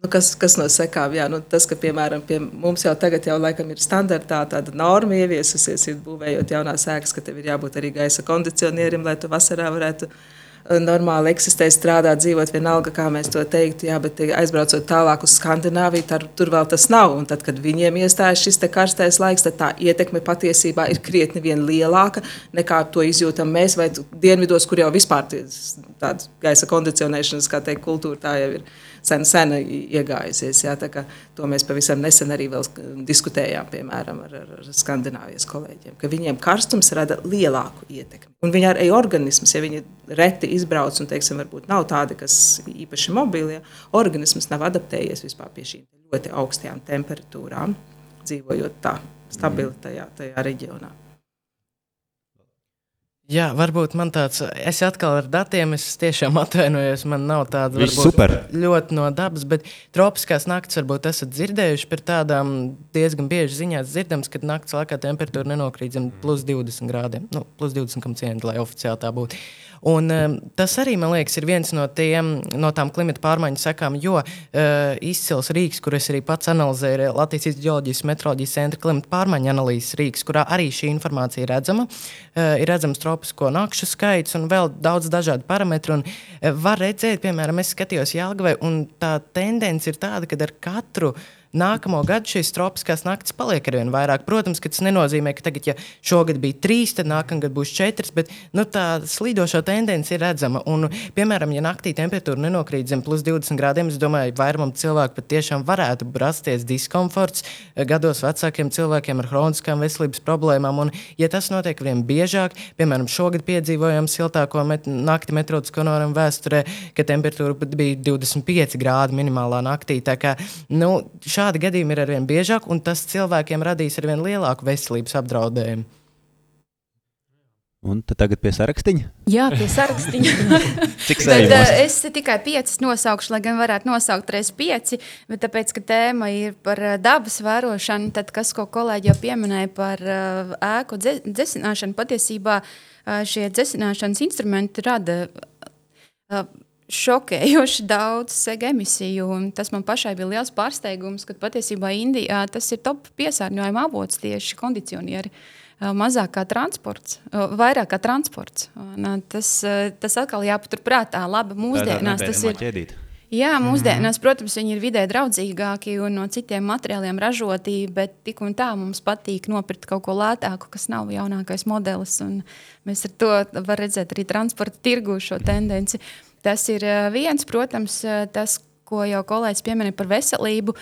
Nu, kas, kas no sekām? Jā, nu, tas, ka piemēram pie mums jau tagad jau laikam ir standartā tāda norma ieviesusies, ir būvējot jaunās ēkas, ka tev ir jābūt arī gaisa kondicionierim, lai tu vasarā varētu eh, normāli eksistēt, strādāt, dzīvot vienalga, kā mēs to teiktu. Jā, bet eh, aizbraucot tālāk uz Skandināviju, tar, tur vēl tas nav. Un tad, kad viņiem iestājas šis karstais laiks, tad tā ietekme patiesībā ir krietni vien lielāka nekā to izjūtam mēs vai dienvidos, kur jau vispār tāda gaisa kondicionēšanas, kā teikt, kultūra tā jau ir sen, sen iegājusies. Jā, to mēs pavisam nesen arī diskutējām, piemēram, ar, ar, ar skandināvijas kolēģiem, ka viņiem karstums rada lielāku ietekmi. Un viņi arī organisms, ja viņi reti izbrauc un, teiksim, varbūt nav tādi, kas īpaši mobili, ja, organisms nav adaptējies vispār pie šīm ļoti augstajām temperatūrām, dzīvojot tā stabili tajā, tajā reģionā. Jā, varbūt man tāds, es atkal ar datiem, es tiešām atvainojos, man nav tāda varbūt, ļoti no dabas, bet tropiskās naktis varbūt esat dzirdējuši par tādām diezgan bieži ziņās dzirdams, ka naktas laikā temperatūra nenokrīt zem plus 20 grādiem, nu, plus 20,1, lai oficiāli tā būtu. Un, um, tas arī, man liekas, ir viens no, tiem, no tām klimata pārmaiņu sekām, jo uh, izcils rīks, kur es arī pats analizēju, ir Latvijas geoloģijas metroloģijas centra klimata pārmaiņu analīzes rīks, kurā arī šī informācija ir redzama. Uh, ir redzams tropisko nakšu skaits un vēl daudz dažādu parametru. Un, uh, var redzēt, piemēram, es skatījos Jālgavai, un tā tendence ir tāda, ka ar katru uh, nākamo gadu šīs tropiskās naktis paliek ar vien vairāk. Protams, tas nenozīmē, ka tagad, ja šogad bija trīs, tad nākamgad būs četras, bet nu, tā slīdošā tendence ir redzama. Un, piemēram, ja naktī temperatūra nenokrīt zem plus 20 grādiem, es domāju, vairumam cilvēku patiešām varētu rasties diskomforts gados vecākiem cilvēkiem ar hroniskām veselības problēmām. Un, ja tas notiek vien biežāk, piemēram, šogad piedzīvojām siltāko met nakti meteoroloģisko norumu vēsturē, ka temperatūra bija 25 grādi minimālā naktī. Tā kā, nu, šādi gadījumi ir arvien biežāk, un tas cilvēkiem radīs arvien lielāku veselības apdraudējumu. Un tagad pie sarakstiņa? Jā, pie sarakstiņa. Cik sēžam? uh, es tikai piecas nosaukšu, lai gan varētu nosaukt reiz pieci, bet tāpēc, ka tēma ir par uh, dabas vērošanu, tad kas, ko kolēģi jau pieminēja par uh, ēku dzesināšanu, patiesībā uh, šie dzesināšanas instrumenti rada uh, šokējoši daudz sega emisiju. Tas man pašai bija liels pārsteigums, ka patiesībā Indijā tas ir top piesārņojuma avots tieši kondicionieri. Mazāk kā transports, vairāk kā transports. Tas, tas atkal jāpaturprātā. Labi, mūsdienās tas ir. Ķēdīt. Jā, mūsdienās, protams, viņi ir vidē draudzīgāki un no citiem materiāliem ražoti, bet tik un tā mums patīk nopirkt kaut ko lētāku, kas nav jaunākais modelis. Mēs ar to varam redzēt arī transporta tirgu šo tendenci. Uh, Tas ir viens, protams, tas, ko jau kolēģis pieminēja par veselību.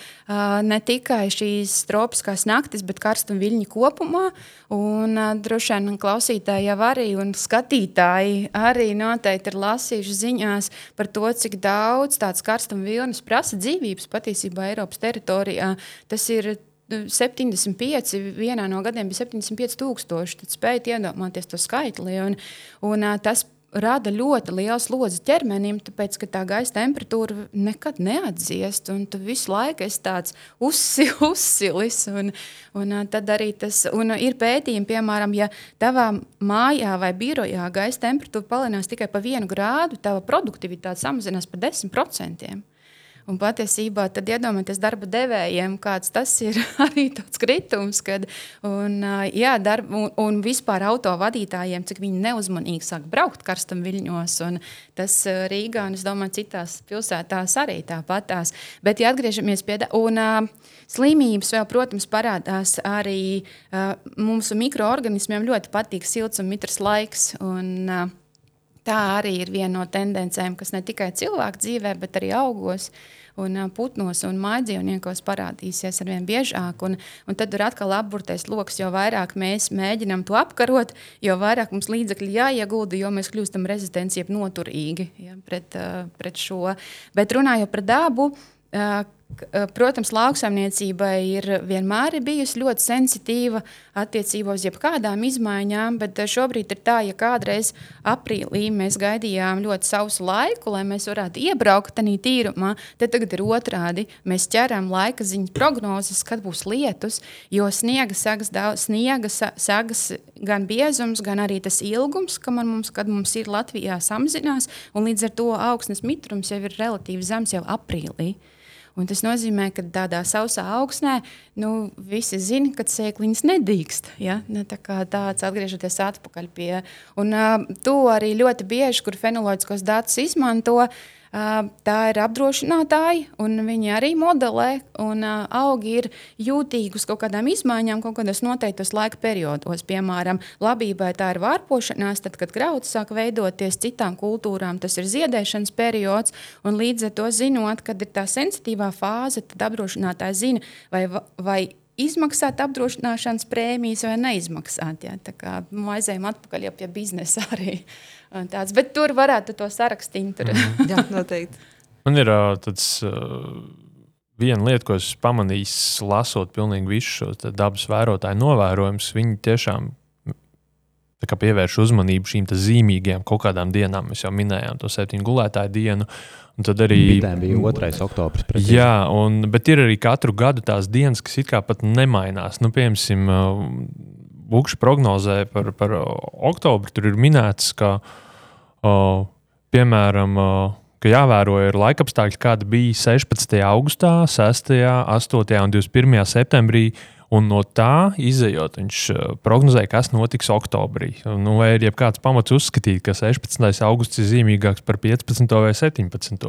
Ne tikai šīs tropiskās naktis, bet karstumviļņi kopumā. Un, droši vien klausītāji jau arī un skatītāji arī noteikti ir lasījuši ziņās par to, cik daudz tāds karstumviļņus prasa dzīvības patiesībā Eiropas teritorijā. Tas ir 75, vienā no gadiem bija 75,000. Tad spējiet iedomāties to skaitli. Un, un, tas rada ļoti lielu slodzi ķermenim, tāpēc ka tā gaisa temperatūra nekad neatdziest. Tu visu laiku esi tāds uzsi, uzsilis. Un, un tad arī tas ir pētījumi, piemēram, ja tavā mājā vai birojā gaisa temperatūra palielinās tikai pa vienu grādu, tava produktivitāte samazinās par 10%. Un patiesībā tad iedomājieties darba devējiem, kāds tas ir arī tāds kritums, kad un, jā, darba, un, un vispār autovadītājiem, cik viņi neuzmanīgi sāk braukt karstam viļņos. Tas Rīgā un es domāju, citās pilsētās arī tāpatās. Bet, ja atgriežamies pie tā, un uh, slimības vēl, protams, parādās arī uh, mūsu mikroorganismiem ļoti patīk silts un mitrs laiks. Un, uh, Tā arī ir viena no tendencēm, kas ne tikai cilvēku dzīvē, bet arī augos. Un putnos un mājdzīvniekos parādīsies ar vien biežāk. Un, un tad ir atkal apburtais lokus, jo vairāk mēs mēģinām to apkarot, jo vairāk mums līdzekļi jāiegulda, jo mēs kļūstam rezistenti, jeb noturīgi ja, pret, pret šo. Bet runājot par dabu, protams, lauksaimniecībai ir vienmēr bijusi ļoti sensitīva attiecībā uz jebkādām izmaiņām, bet eh, šobrīd ir tā, ja kādreiz aprīlī mēs gaidījām ļoti sausu laiku, lai mēs varētu iebraukt tādā tīrumā, tad tagad ir otrādi. Mēs ķeram laika ziņas prognozes, kad būs lietus, jo sniega sagas, daudz, sniega sagas gan biezums, gan arī tas ilgums, ka man mums, kad mums ir Latvijā samazinās, un līdz ar to augsnes mitrums jau ir relatīvi zems jau aprīlī. Un tas nozīmē, ka tādā sausā augsnē nu, visi zina, ka sēkliņas nedīkst. Ja? Ne, tā kā tāds atgriežoties atpakaļ pie. Un, uh, to arī ļoti bieži, kur fenoloģiskos datus izmanto, uh, Tā ir apdrošinātāji, un viņi arī modelē, un augi ir jūtīgi uz kaut kādām izmaiņām, kaut kādos noteiktos laika periodos. Piemēram, labībai tā ir vārpošanās, tad, kad grauds sāk veidoties citām kultūrām, tas ir ziedēšanas periods, un līdz ar to zinot, kad ir tā sensitīvā fāze, tad apdrošinātāji zina, vai, vai izmaksāt apdrošināšanas prēmijas vai neizmaksāt. Ja? Tā kā nu, aizējām atpakaļ pie biznesa arī. Tāds, bet tur varētu to sarakstīt. Tur. Mhm. Jā, noteikti. Man ir tāds. Viena lieta, ko es pamanīju, lasot pilnīgi visus šos dabas vērotāju novērojumus, viņi tiešām pievērš uzmanību šīm zīmīgajām kaut kādām dienām. Mēs jau minējām to septiņu gulētāju dienu. Un tad arī Bitēm bija 2. oktobris. Precīzi. Jā, un, bet ir arī katru gadu tās dienas, kas it kā pat nemainās. Nu, piemēram, Bukša prognozē par, par oktobru tur ir minēts, ka O, piemēram, o, ka jāvēro ir laikapstākļi, kādi bija 16. augustā, 6., 8. un 21. septembrī. Un no tā izējot, viņš eh, prognozēja, kas notiks oktobrī. Nu, vai ir jebkāds pamats uzskatīt, ka 16. augusts ir zīmīgāks par 15. vai 17.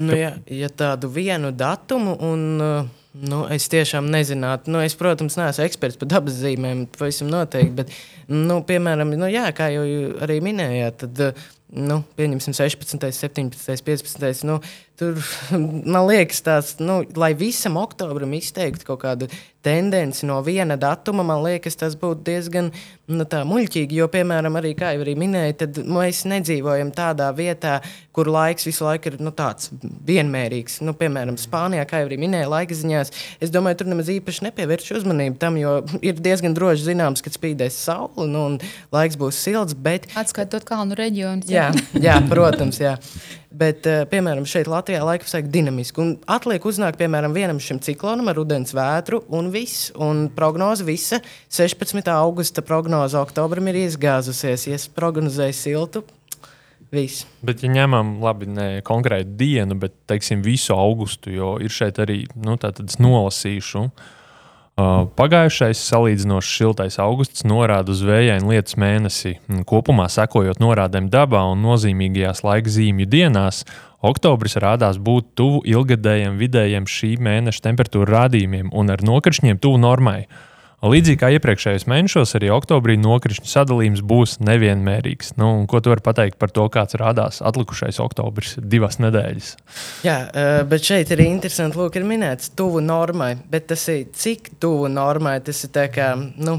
Nu, ja, ja tādu vienu datumu, un uh, nu, es tiešām nezinātu, nu, es, protams, neesmu eksperts par dabas zīmēm, pavisam noteikti, bet, nu, piemēram, nu, jā, kā jau arī minējāt, tad, uh, nu, pieņemsim 16, 17, 15. Nu, tur man liekas, tāds, nu, lai visam oktobrim izteiktu kaut kādu tendenci no viena datuma, man liekas, tas būtu diezgan nu, muļķīgi. Jo, piemēram, arī, kā jau arī minēju, tad mēs nedzīvojam tādā vietā, kur laiks visu laiku ir nu, tāds vienmērīgs. Nu, piemēram, Spānijā, kā jau arī minēju, laika ziņās, es domāju, tur nemaz īpaši nepievērš uzmanību tam, jo ir diezgan droši zināms, ka spīdēs saule nu, un laiks būs silts. Bet... Atskaitot kalnu reģionus. Jā, jā, protams. Jā. Bet, uh, piemēram, šeit Latvijā laika apstākļi dinamiski. Un atliek uznākt, piemēram, vienam šim ciklonam ar udens vētru un viss. Un prognoze visa 16. augusta prognoze oktobrim ir izgāzusies. Ja es prognozēju siltu, viss. Bet, ja ņemam labi, ne konkrētu dienu, bet teiksim, visu augustu, jo ir šeit arī nu, tāds nolasīšu. Uh, pagājušais salīdzinoši siltais augusts norāda uz vējainu lietus mēnesi. Kopumā sekojot norādēm dabā un nozīmīgajās laika zīmju dienās, oktobris rādās būt tuvu ilgadējiem vidējiem šī mēneša temperatūra rādījumiem un ar nokrišņiem tuvu normai. Līdzīgi kā iepriekšējos mēnešos, arī oktobrī nokrišņu sadalījums būs nevienmērīgs. Nu, ko tu vari pateikt par to, kāds rādās atlikušais oktobris, divas nedēļas? Jā, bet šeit ir interesanti, lūk, ir minēts tuvu normai, bet tas ir cik tuvu normai, tas ir tā kā, nu,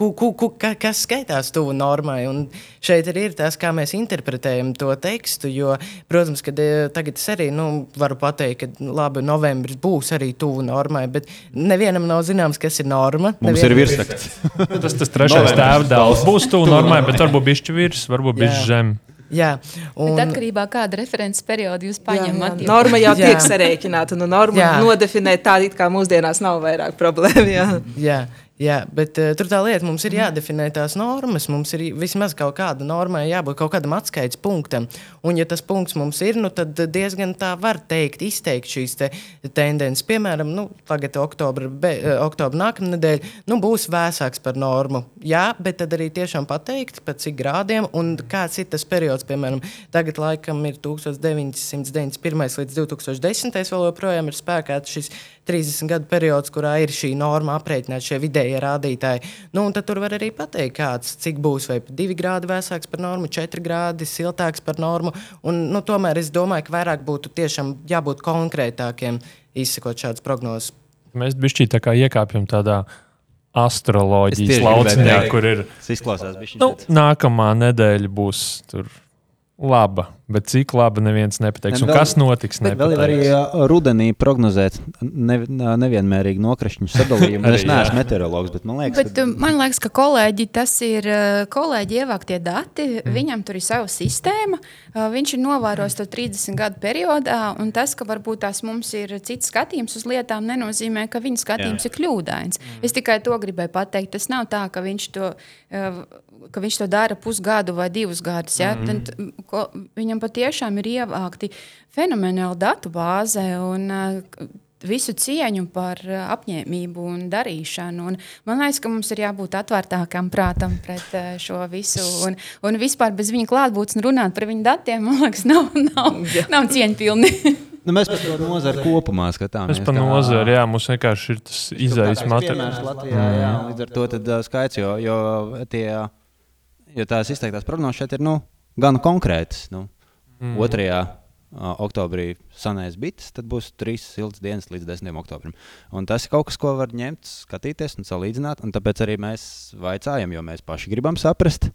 ku, ku, ku, kas skaitās tuvu normai. Un šeit arī ir tas, kā mēs interpretējam to tekstu. Jo, protams, ka e, tagad es arī nu, varu pateikt, ka labi, novembris būs arī tuvu normai, bet nevienam nav zināms, kas ir norma. Mums nevienam... ir virsraksts. tas tas trešais tēvdēls būs tuvu normai, bet varbūt bišķi virs, varbūt bišķi zem. Jā, un... Bet atkarībā no kāda referents perioda jūs paņemat. Norma jau jā. tiek sarēķināta, un norma nodefinēt tādu, kā mūsdienās nav vairāk problēmu. Jā. Jā. Jā, bet uh, tur tā lieta mums ir jādefinē tās normas. Mums ir vismaz kaut kāda normai, jābūt kaut kādam atskaites punktam. Un, ja tas punkts mums ir, nu, tad diezgan tā var teikt, izteikt šīs te tendences. Piemēram, nu, tagad oktobra, be, uh, oktobra nākamā nedēļa nu, būs vēsāks par normu. Jā, bet tad arī tiešām pateikt, pa cik grādiem un kāds ir tas periods. Piemēram, tagad laikam ir 1991 līdz 2010. vēl joprojām ir spēkā šis 30 gadu periods, kurā ir šī norma aprēķināta, šie vidējie rādītāji. Nu, tad tur var arī pateikt, kāds, cik būs, vai 2 grādi vēsāks par normu, 4 grādi siltāks par normu. Un, nu, tomēr es domāju, ka vairāk būtu tiešām jābūt konkrētākiem, izsakot šādas prognozes. Mēs bišķī tā kā iekāpjam tādā astroloģijas lauciņā, kur ir. Tas izklausās bišķi. Nu, nākamā nedēļa būs tur laba. Bet cik labi neviens nepateiks, ne, vēl, kas notiks? Vēl arī uh, rudenī prognozēt ne, nevienmērīgu nokrišņu sadalījumu. es neesmu meteorologs, bet man liekas, bet, ka... man liekas, ka kolēģi, tas ir kolēģi ievāktie dati. Mm. Viņam tur ir sava sistēma. Viņš ir novērojis to 30 gadu periodā, un tas, ka varbūt tās mums ir cits skatījums uz lietām, nenozīmē, ka viņa skatījums Jā. ir kļūdains. Mm. Es tikai to gribēju pateikt. Tas nav tā, ka viņš to, ka viņš to dara pusgadu vai divus gadus. Ja? Mm. Tad, ko, viņam patiešām ir ievākti fenomenāli datu bāze. Un, uh, visu cieņu par uh, apņēmību un darīšanu. Un man liekas, ka mums ir jābūt atvērtākam prātam pret uh, šo visu. Un, un vispār bez viņa klātbūtnes runāt par viņu datiem, man liekas, nav, nav, nav cieņpilni. Nu, mēs par to nozari kopumā skatāmies. Mēs par nozari, jā, mums vienkārši ir tas izaicinājums materiāls. Latvijā, jā, līdz ar to tad, uh, skaits, jo, jo, tie, jo tās izteiktās prognozes šeit ir nu, gan konkrētas. Nu. Mm. Otrajā uh, oktobrī sanēs bites, tad būs trīs siltas dienas līdz 10. oktobrim. Un tas ir kaut kas, ko var ņemt, skatīties un salīdzināt. Un tāpēc arī mēs vaicājam, jo mēs paši gribam saprast.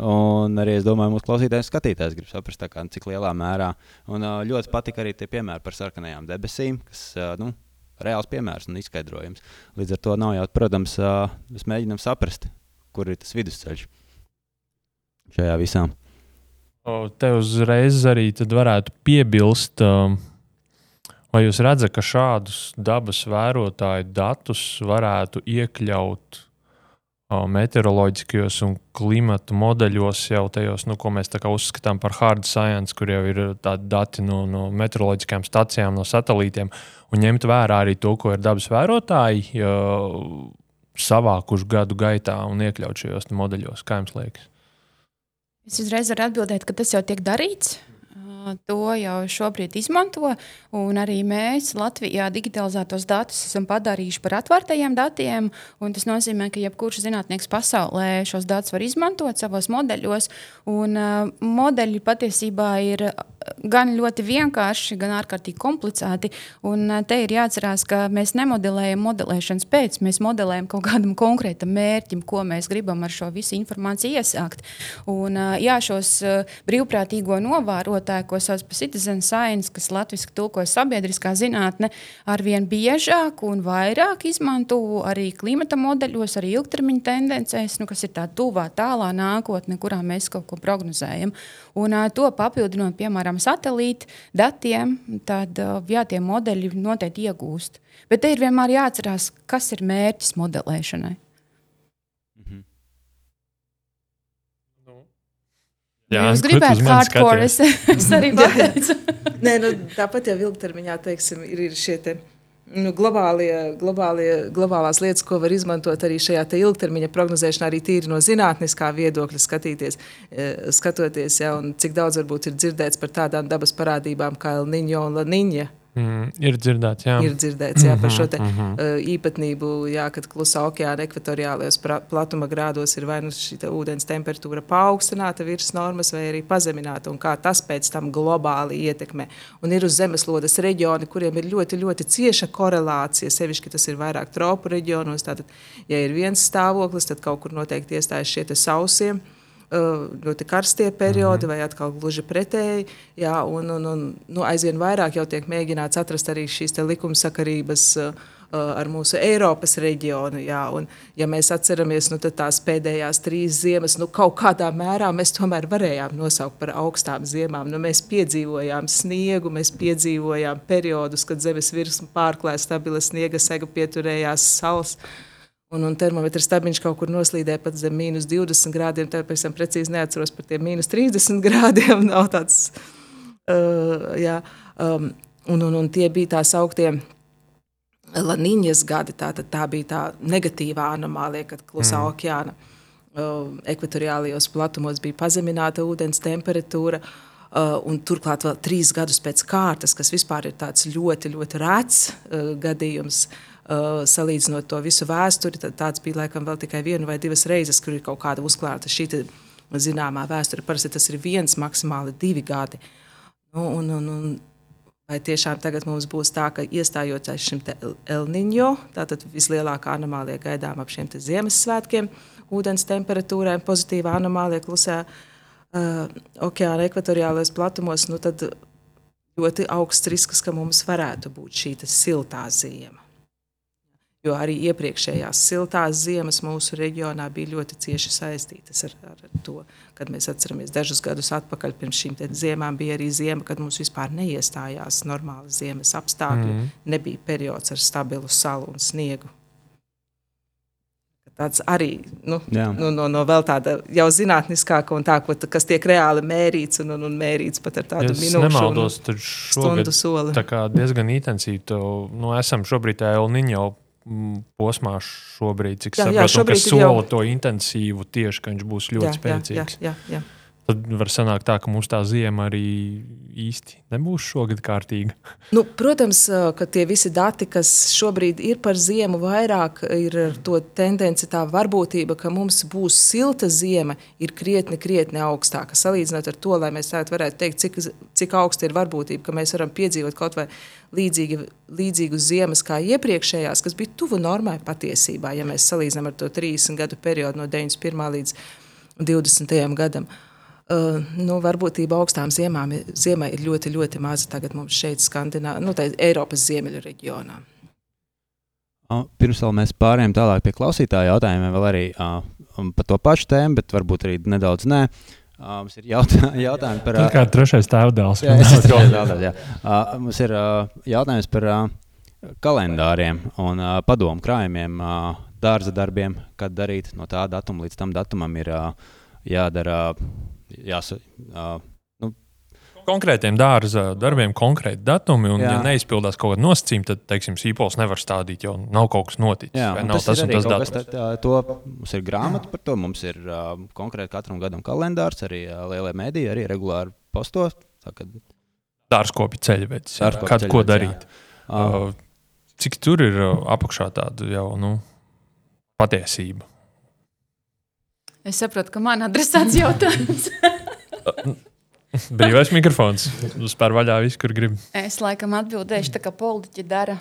Un arī es domāju, mūsu klausītājs, skatītājs grib saprast, kā, cik lielā mērā. Un uh, ļoti patika arī tie piemēri par sarkanajām debesīm, kas uh, nu, reāls piemērs un izskaidrojums. Līdz ar to nav jau, protams, mēs mēģinām saprast, kur ir tas vidusceļš šajā visā. Te uzreiz arī varētu piebilst, um, vai jūs redzat, ka šādus dabas vērotāju datus varētu iekļaut meteoroloģiskajos un klimatu modeļos, jau tajos, nu, ko mēs uzskatām par hard science, kur jau ir tādi dati no, no meteoroloģiskajām stacijām, no satelītiem, un ņemt vērā arī to, ko ir dabas vērotāji savākuši gadu gaitā un iekļaut šajos modeļos. Kā jums liekas? Es uzreiz varu atbildēt, ka tas jau tiek darīts. To jau šobrīd izmanto, arī mēs Latvijā digitalizētos datus esam padarījuši par atvērtajiem datiem. Tas nozīmē, ka jebkurš zinātnieks pasaulē šos datus var izmantot savos modeļos. Un, uh, modeļi patiesībā ir gan ļoti vienkārši, gan ārkārtīgi komplicēti. Un te ir jāatcerās, ka mēs nemodelējam modelēšanas pēc, mēs modelējam kaut kādam konkrētam mērķim, ko mēs gribam ar šo visu informāciju iesākt. Un, jā, šos brīvprātīgo novērotāju, ko sauc par citizen science, kas latviešu tulkojas sabiedriskā zinātne, arvien biežāk un vairāk izmanto arī klimata modeļos, arī ilgtermiņa tendencēs, nu, kas ir tā tuvā, tālā nākotne, kurā mēs kaut ko prognozējam. Un, to papildinot, piemēram, satelīta datiem, tad jā, tie modeļi noteikti iegūst. Bet te ir vienmēr jāatcerās, kas ir mērķis modelēšanai. Mhm. Jā, jūs gribētu hardcore, es, es arī pateicu. Nē, nu, tāpat jau ilgtermiņā teiksim, ir, ir šie te nu, globālie, globālie, globālās lietas, ko var izmantot arī šajā ilgtermiņa prognozēšanā, arī tīri no zinātniskā viedokļa skatīties, e, skatoties, ja, cik daudz varbūt ir dzirdēts par tādām dabas parādībām kā El Niño un La Niña. Mm, ir dzirdēts, jā. Ir dzirdēts jā, par šo te, mm -hmm. uh, īpatnību, jā, kad klusā okeāna ekvatoriālajos platuma grādos ir vai nu šī ūdens temperatūra paaugstināta virs normas, vai arī pazemināta, un kā tas pēc tam globāli ietekmē. Un ir uz zemeslodes reģioni, kuriem ir ļoti, ļoti cieša korelācija, sevišķi tas ir vairāk tropu reģionos. Tātad, ja ir viens stāvoklis, tad kaut kur noteikti iestājas šie sausie ļoti karstie periodi, mm -hmm. vai atkal gluži pretēji. Jā, un, un, un, nu, aizvien vairāk jau tiek mēģināts atrast arī šīs likumsakarības. Ar mūsu Eiropas reģionu. Jā, un, ja mēs atceramies nu, tās pēdējās trīs ziemas, nu, kaut kādā mērā mēs tomēr varējām nosaukt par augstām ziemām. Nu, mēs piedzīvojām sniegu, mēs piedzīvojām periodus, kad zemes virsma pārklāja stabila sniega sega, pieturējās salas. Uh, Un, un termometra stabiņš kaut kur noslīdēja pat zem mīnus 20 grādiem. Tāpēc es precīzi neatceros par tiem mīnus 30 grādiem. Nav tāds, uh, jā, um, un, un, un tie bija tās augtie. Laniņas gadi, tā, tā bija tā negatīvā anomālija, kad klusā mm. okeāna uh, ekvatoriālajos platumos bija pazemināta ūdens temperatūra. Uh, un turklāt vēl trīs gadus pēc kārtas, kas vispār ir tāds ļoti, ļoti rēts uh, gadījums. Uh, salīdzinot to visu vēsturi, tad tāds bija laikam vēl tikai viena vai divas reizes, kur ir kaut kāda uzklāta šī zināmā vēsture. Parasti tas ir viens, maksimāli divi gadi. Nu, un, un, un, vai tiešām tagad mums būs tā, ka iestājoties šim Elniņo, tātad vislielākā anomālija gaidām ap šiem Ziemassvētkiem, ūdens temperatūrām, pozitīvā anomālija klusā uh, okeāna ekvatoriālajos platumos, nu tad ļoti augsts risks, ka mums varētu būt šī siltā ziema. Jo arī iepriekšējās siltās ziemas mūsu reģionā bija ļoti cieši saistītas ar, ar to, kad mēs atceramies dažus gadus atpakaļ. Pirms šīm ziemām bija arī ziema, kad mums vispār neiestājās normāli ziemas apstākļi. Mm. Nebija periods ar stabilu salu un sniegu. Tāds arī nu, nu, no, no vēl tāda jau zinātniskāka un tā, ko, kas tiek reāli mērīts un, un, un mērīts pat ar tādu ja minūšu nemaldos, stundu soli. Tā kā diezgan intensīvi to nu, esam šobrīd Elniņo Mm, posmā šobrīd, cik jā, saprotu, jā, šobrīd kas sola jau... to intensīvu tieši, ka viņš būs ļoti jā, spēcīgs. Jā, jā, jā. Tad var sanākt tā, ka mums tā ziema arī īsti nebūs šogad kārtīga. Nu, protams, ka tie visi dati, kas šobrīd ir par ziemu, vairāk ir to tendenci, tā varbūtība, ka mums būs silta ziema, ir krietni, krietni augstāka. Salīdzinot ar to, lai mēs varētu teikt, cik, cik augsta ir varbūtība, ka mēs varam piedzīvot kaut vai līdzīgi, līdzīgu ziemas kā iepriekšējās, kas bija tuvu normai patiesībā, ja mēs salīdzinām ar to 30 gadu periodu no 91. līdz 20. gadam. Uh, Uh, nu, varbūtība augstām ziemām, ziemai ir ļoti, ļoti maza tagad mums šeit, Skandinā, nu, Eiropas ziemeļu reģionā. Pirms vēl mēs pārējām tālāk pie klausītāja jautājumiem, vēl arī uh, par to pašu tēmu, bet varbūt arī nedaudz nē. Uh, mums ir jautā, jautājumi par. Tā kā trešais tēvdēls. Jā, jā, tēvdēls, jā. Uh, mums ir uh, jautājums par uh, kalendāriem un uh, padomu krājumiem uh, dārza darbiem, kad darīt no tā datuma līdz tam datumam ir uh, jādara. Jās, uh, konkrētiem dārza darbiem konkrēti datumi, un, Jā. ja neizpildās kaut kāda nosacījuma, tad, teiksim, sīpols nevar stādīt, jo nav kaut kas noticis. Jā, nav tas, tas un tas datums. tā- tā- to- Mums ir grāmata par to, mums ir uh, konkrēti katram gadam kalendārs, arī uh, lielie mēdīji, arī regulāri postos. Kad, Dārzkopja ceļvedis. Kad ko darīt? uh, Cik tur ir apakšā tāda jau nu, patiesība? Es saprotu, ka man adresēts jautājums. Brīvais mikrofons. Spēr vaļā visu, kur grib. es laikam atbildēšu, tā kā politiķi dara.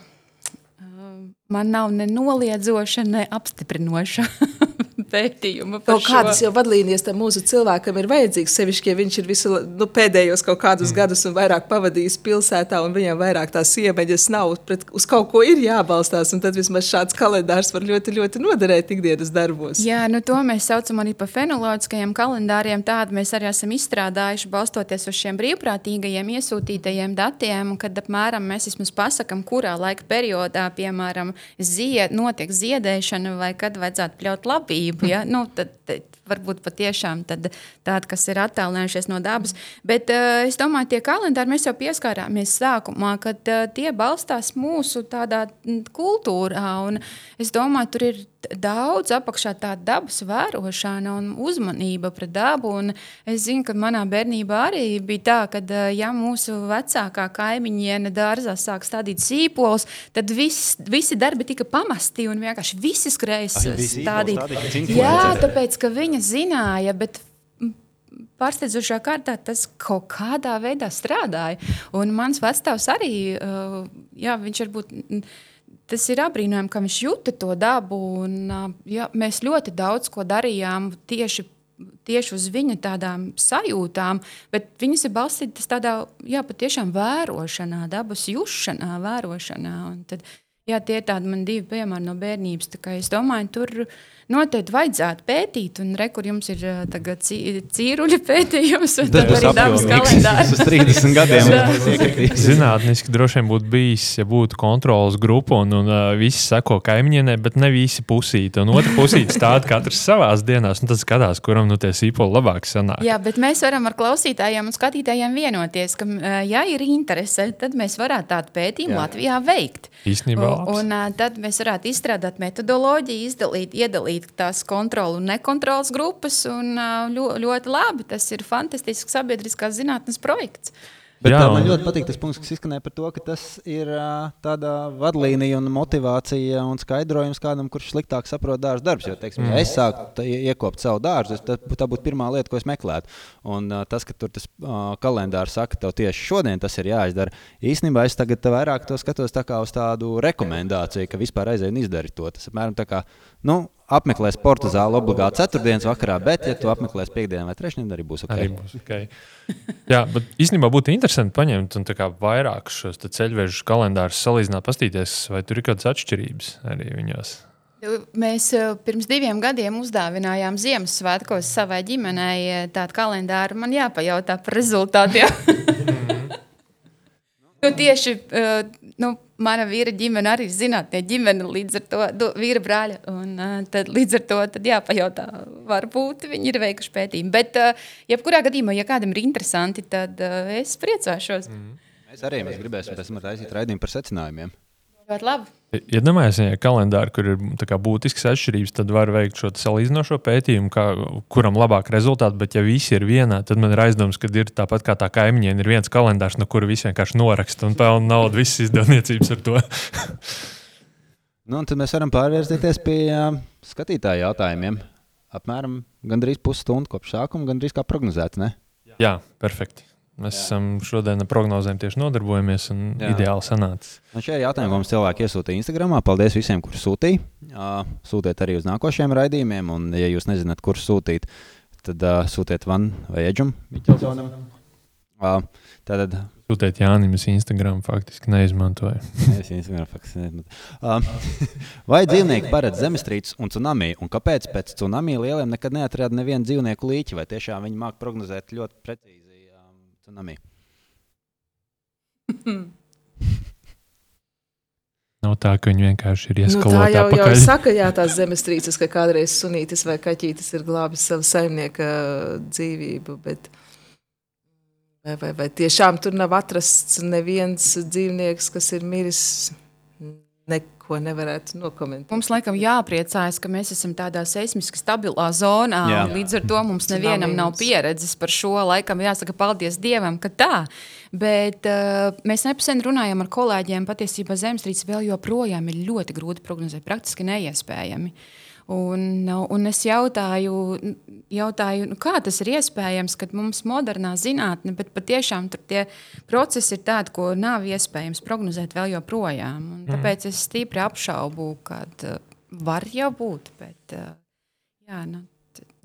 Man nav ne noliedzoša, ne apstiprinoša pētījuma. Kaut šo. kādas jau vadlīnijas tam mūsu cilvēkam ir vajadzīgas. Sevišķi, ja viņš ir visu nu, pēdējos kaut kādus mm. gadus un vairāk pavadījis pilsētā, un viņam vairāk tās iemaņas nav, pret, uz kaut ko ir jābalstās. un Tad vismaz šāds kalendārs var ļoti, ļoti noderēt ikdienas darbos. Jā, nu to mēs saucam arī par fenoloģiskajiem kalendāriem. Tādu mēs arī esam izstrādājuši, balstoties uz šiem brīvprātīgajiem iesūtītajiem datiem, kad apmēram mēs vismaz pasakām, kurā laika periodā, piemēram, zied, notiek ziedēšana vai kad vajadzētu pļaut labību. või jah, no et, et varbūt patiešām tādi, kas ir attālinājušies no dabas. Bet uh, es domāju, tie kalendāri mēs jau pieskārāmies sākumā, kad uh, tie balstās mūsu tādā kultūrā. Es domāju, tur ir daudz apakšā tāda dabas vērošana un uzmanība pret dabu. Un es zinu, ka manā bērnībā arī bija tā, ka, uh, ja mūsu vecākā kaimiņiene dārzā sāk stādīt sīpolus, tad viss, visi darbi tika pamesti un vienkārši visi skrēja ja visi sīpoli stādīt. Jā, tāpēc, ka viņa zināja, bet pārsteidzošā kārtā tas kaut kādā veidā strādāja. Un mans vecāks arī, uh, jā, viņš varbūt. Tas ir apbrīnojami, ka viņš jūta to dabu. Un, uh, jā, mēs ļoti daudz ko darījām tieši, tieši uz viņa tādām sajūtām, bet viņas ir balstītas tādā jā, patiešām vērošanā, dabas jušanā, vērošanā. Un Tad, jā, tie ir tādi man divi piemēri no bērnības. Es domāju, tur noteikti vajadzētu pētīt, un re, kur jums ir ā, tagad cī- cīruļa pētījums, un Tas tad būs arī dabas kalendārs. Uz 30 gadiem mums piekritīs. Zinātniski droši vien būtu bijis, ja būtu kontrols grupa un, un uh, visi seko kaimiņienē, bet ne visi pusīti. Un otra pusīte stāv katrs savā dienās, un tad skatās, kuram nu tie sīpoli labāk sanāk. Jā, bet mēs varam ar klausītājiem un skatītājiem vienoties, ka, ā, ja ir interese, tad mēs varētu tādu pētījumu Jā. Latvijā veikt. Īstenībā Un, un tad mēs varētu izstrādāt metodoloģiju, izdalīt, iedalīt tās kontrolu un nekontrolas grupas. Un, ā, ļo, ļoti labi, tas ir fantastisks sabiedriskās zinātnes projekts. Bet Jā, man ļoti patīk tas punkts, kas izskanēja par to, ka tas ir tāda vadlīnija un motivācija un skaidrojums kādam, kurš sliktāk saprot dārza darbus. Jo, teiksim, ja es sāku iekopt savu dārzu, tad tā būtu pirmā lieta, ko es meklētu. Un tas, ka tur tas ā, kalendārs saka, tev tieši šodien tas ir jāizdara, īstenībā es tagad vairāk to skatos tā kā uz tādu rekomendāciju, ka vispār aizēj un izdari to. Tas apmēram tā kā, nu, apmeklē sporta zāli obligāti ceturtdienas vakarā, bet, ja tu apmeklēsi piekdienu vai trešdienu, arī būs ok. Arī būs okay. Jā, bet īstenībā būtu interesanti paņemt un tā kā vairāk šos te ceļvežu kalendārus salīdzināt, paskatīties, vai tur ir kādas atšķirības arī viņos. Mēs eh, pirms diviem gadiem uzdāvinājām Ziemassvētkos savai ģimenei eh, tādu kalendāru. Man jāpajautā par rezultātiem. nu, tieši eh, nu, mana vīra ģimene arī zinātnē ģimene, līdz ar to du, vīra brāļa. Un, tad, līdz ar to tad jāpajautā, varbūt viņi ir veikuši pētījumu. Bet, jebkurā gadījumā, ja kādam ir interesanti, tad es priecāšos. Mm. Mēs arī mēs gribēsim pēc tam taisīt raidījumu par secinājumiem. Ļoti labi. Iedomājieties, ja kalendāri, kur ir būtisks atšķirības, tad var veikt šo salīdzinošo pētījumu, kā, kuram labāk rezultāti. Bet, ja visi ir vienā, tad man ir aizdoms, ka ir tāpat kā tā kaimiņiem, ir viens kalendārs, no kura visi vienkārši noraksta un pelna naudu visas izdevniecības ar to. Nu, tad mēs varam pārvērsties pie uh, skatītāju jautājumiem. Apmēram gandrīz pusstundu kopš sākuma, gandrīz kā prognozēts. Ne? Jā, perfekti. Mēs Jā. esam šodien ar prognozēm tieši nodarbojamies un Jā. Ideāli sanācis. Un šie jautājumi, mums cilvēki iesūtīja Instagram. Paldies visiem, kurus sūtīja. Uh, sūtiet arī uz nākošiem raidījumiem, un, ja jūs nezināt, kurus sūtīt, tad uh, sūtiet man vai Miķelsonam. Uh, tad Sūtiet Jānim, es Instagram faktiski neizmantoju. Es Instagram faktiski nezinu. Um, vai dzīvnieki paredz zemestrīces un tsunami? Un kāpēc pēc tsunami lieliem nekad neatrada nevienu dzīvnieku līķi? Vai tiešām viņi māca prognozēt ļoti precīzi tsunami? Nav tā, ka viņi vienkārši ir Nu, tā ieskaloti jau, jau saka, jā, tās zemestrīces, ka kādreiz sunītis vai kaķītis ir glābis savu saimnieka dzīvību. Bet vai, vai, vai tiešām tur nav atrasts neviens dzīvnieks, kas ir miris? Neko nevarētu nokomentēt. Mums laikam jāpriecājas, ka mēs esam tādā seismiski stabilā zonā. Jā. Līdz ar to mums nevienam nav pieredzes par šo. Laikam jāsaka paldies Dievam, ka tā. Bet uh, mēs nepsen runājām ar kolēģiem. Patiesībā zemestrīce vēl joprojām ir ļoti grūti prognozēt, praktiski neiespējami. Un, un es jautāju, jautāju nu, kā tas ir iespējams, kad mums ir modernā zinātne, bet patiešām tur tie procesi ir tādi, ko nav iespējams prognozēt vēl joprojām. Un tāpēc es stipri apšaubu, ka uh, var jau būt. Bet, uh, jā, nu,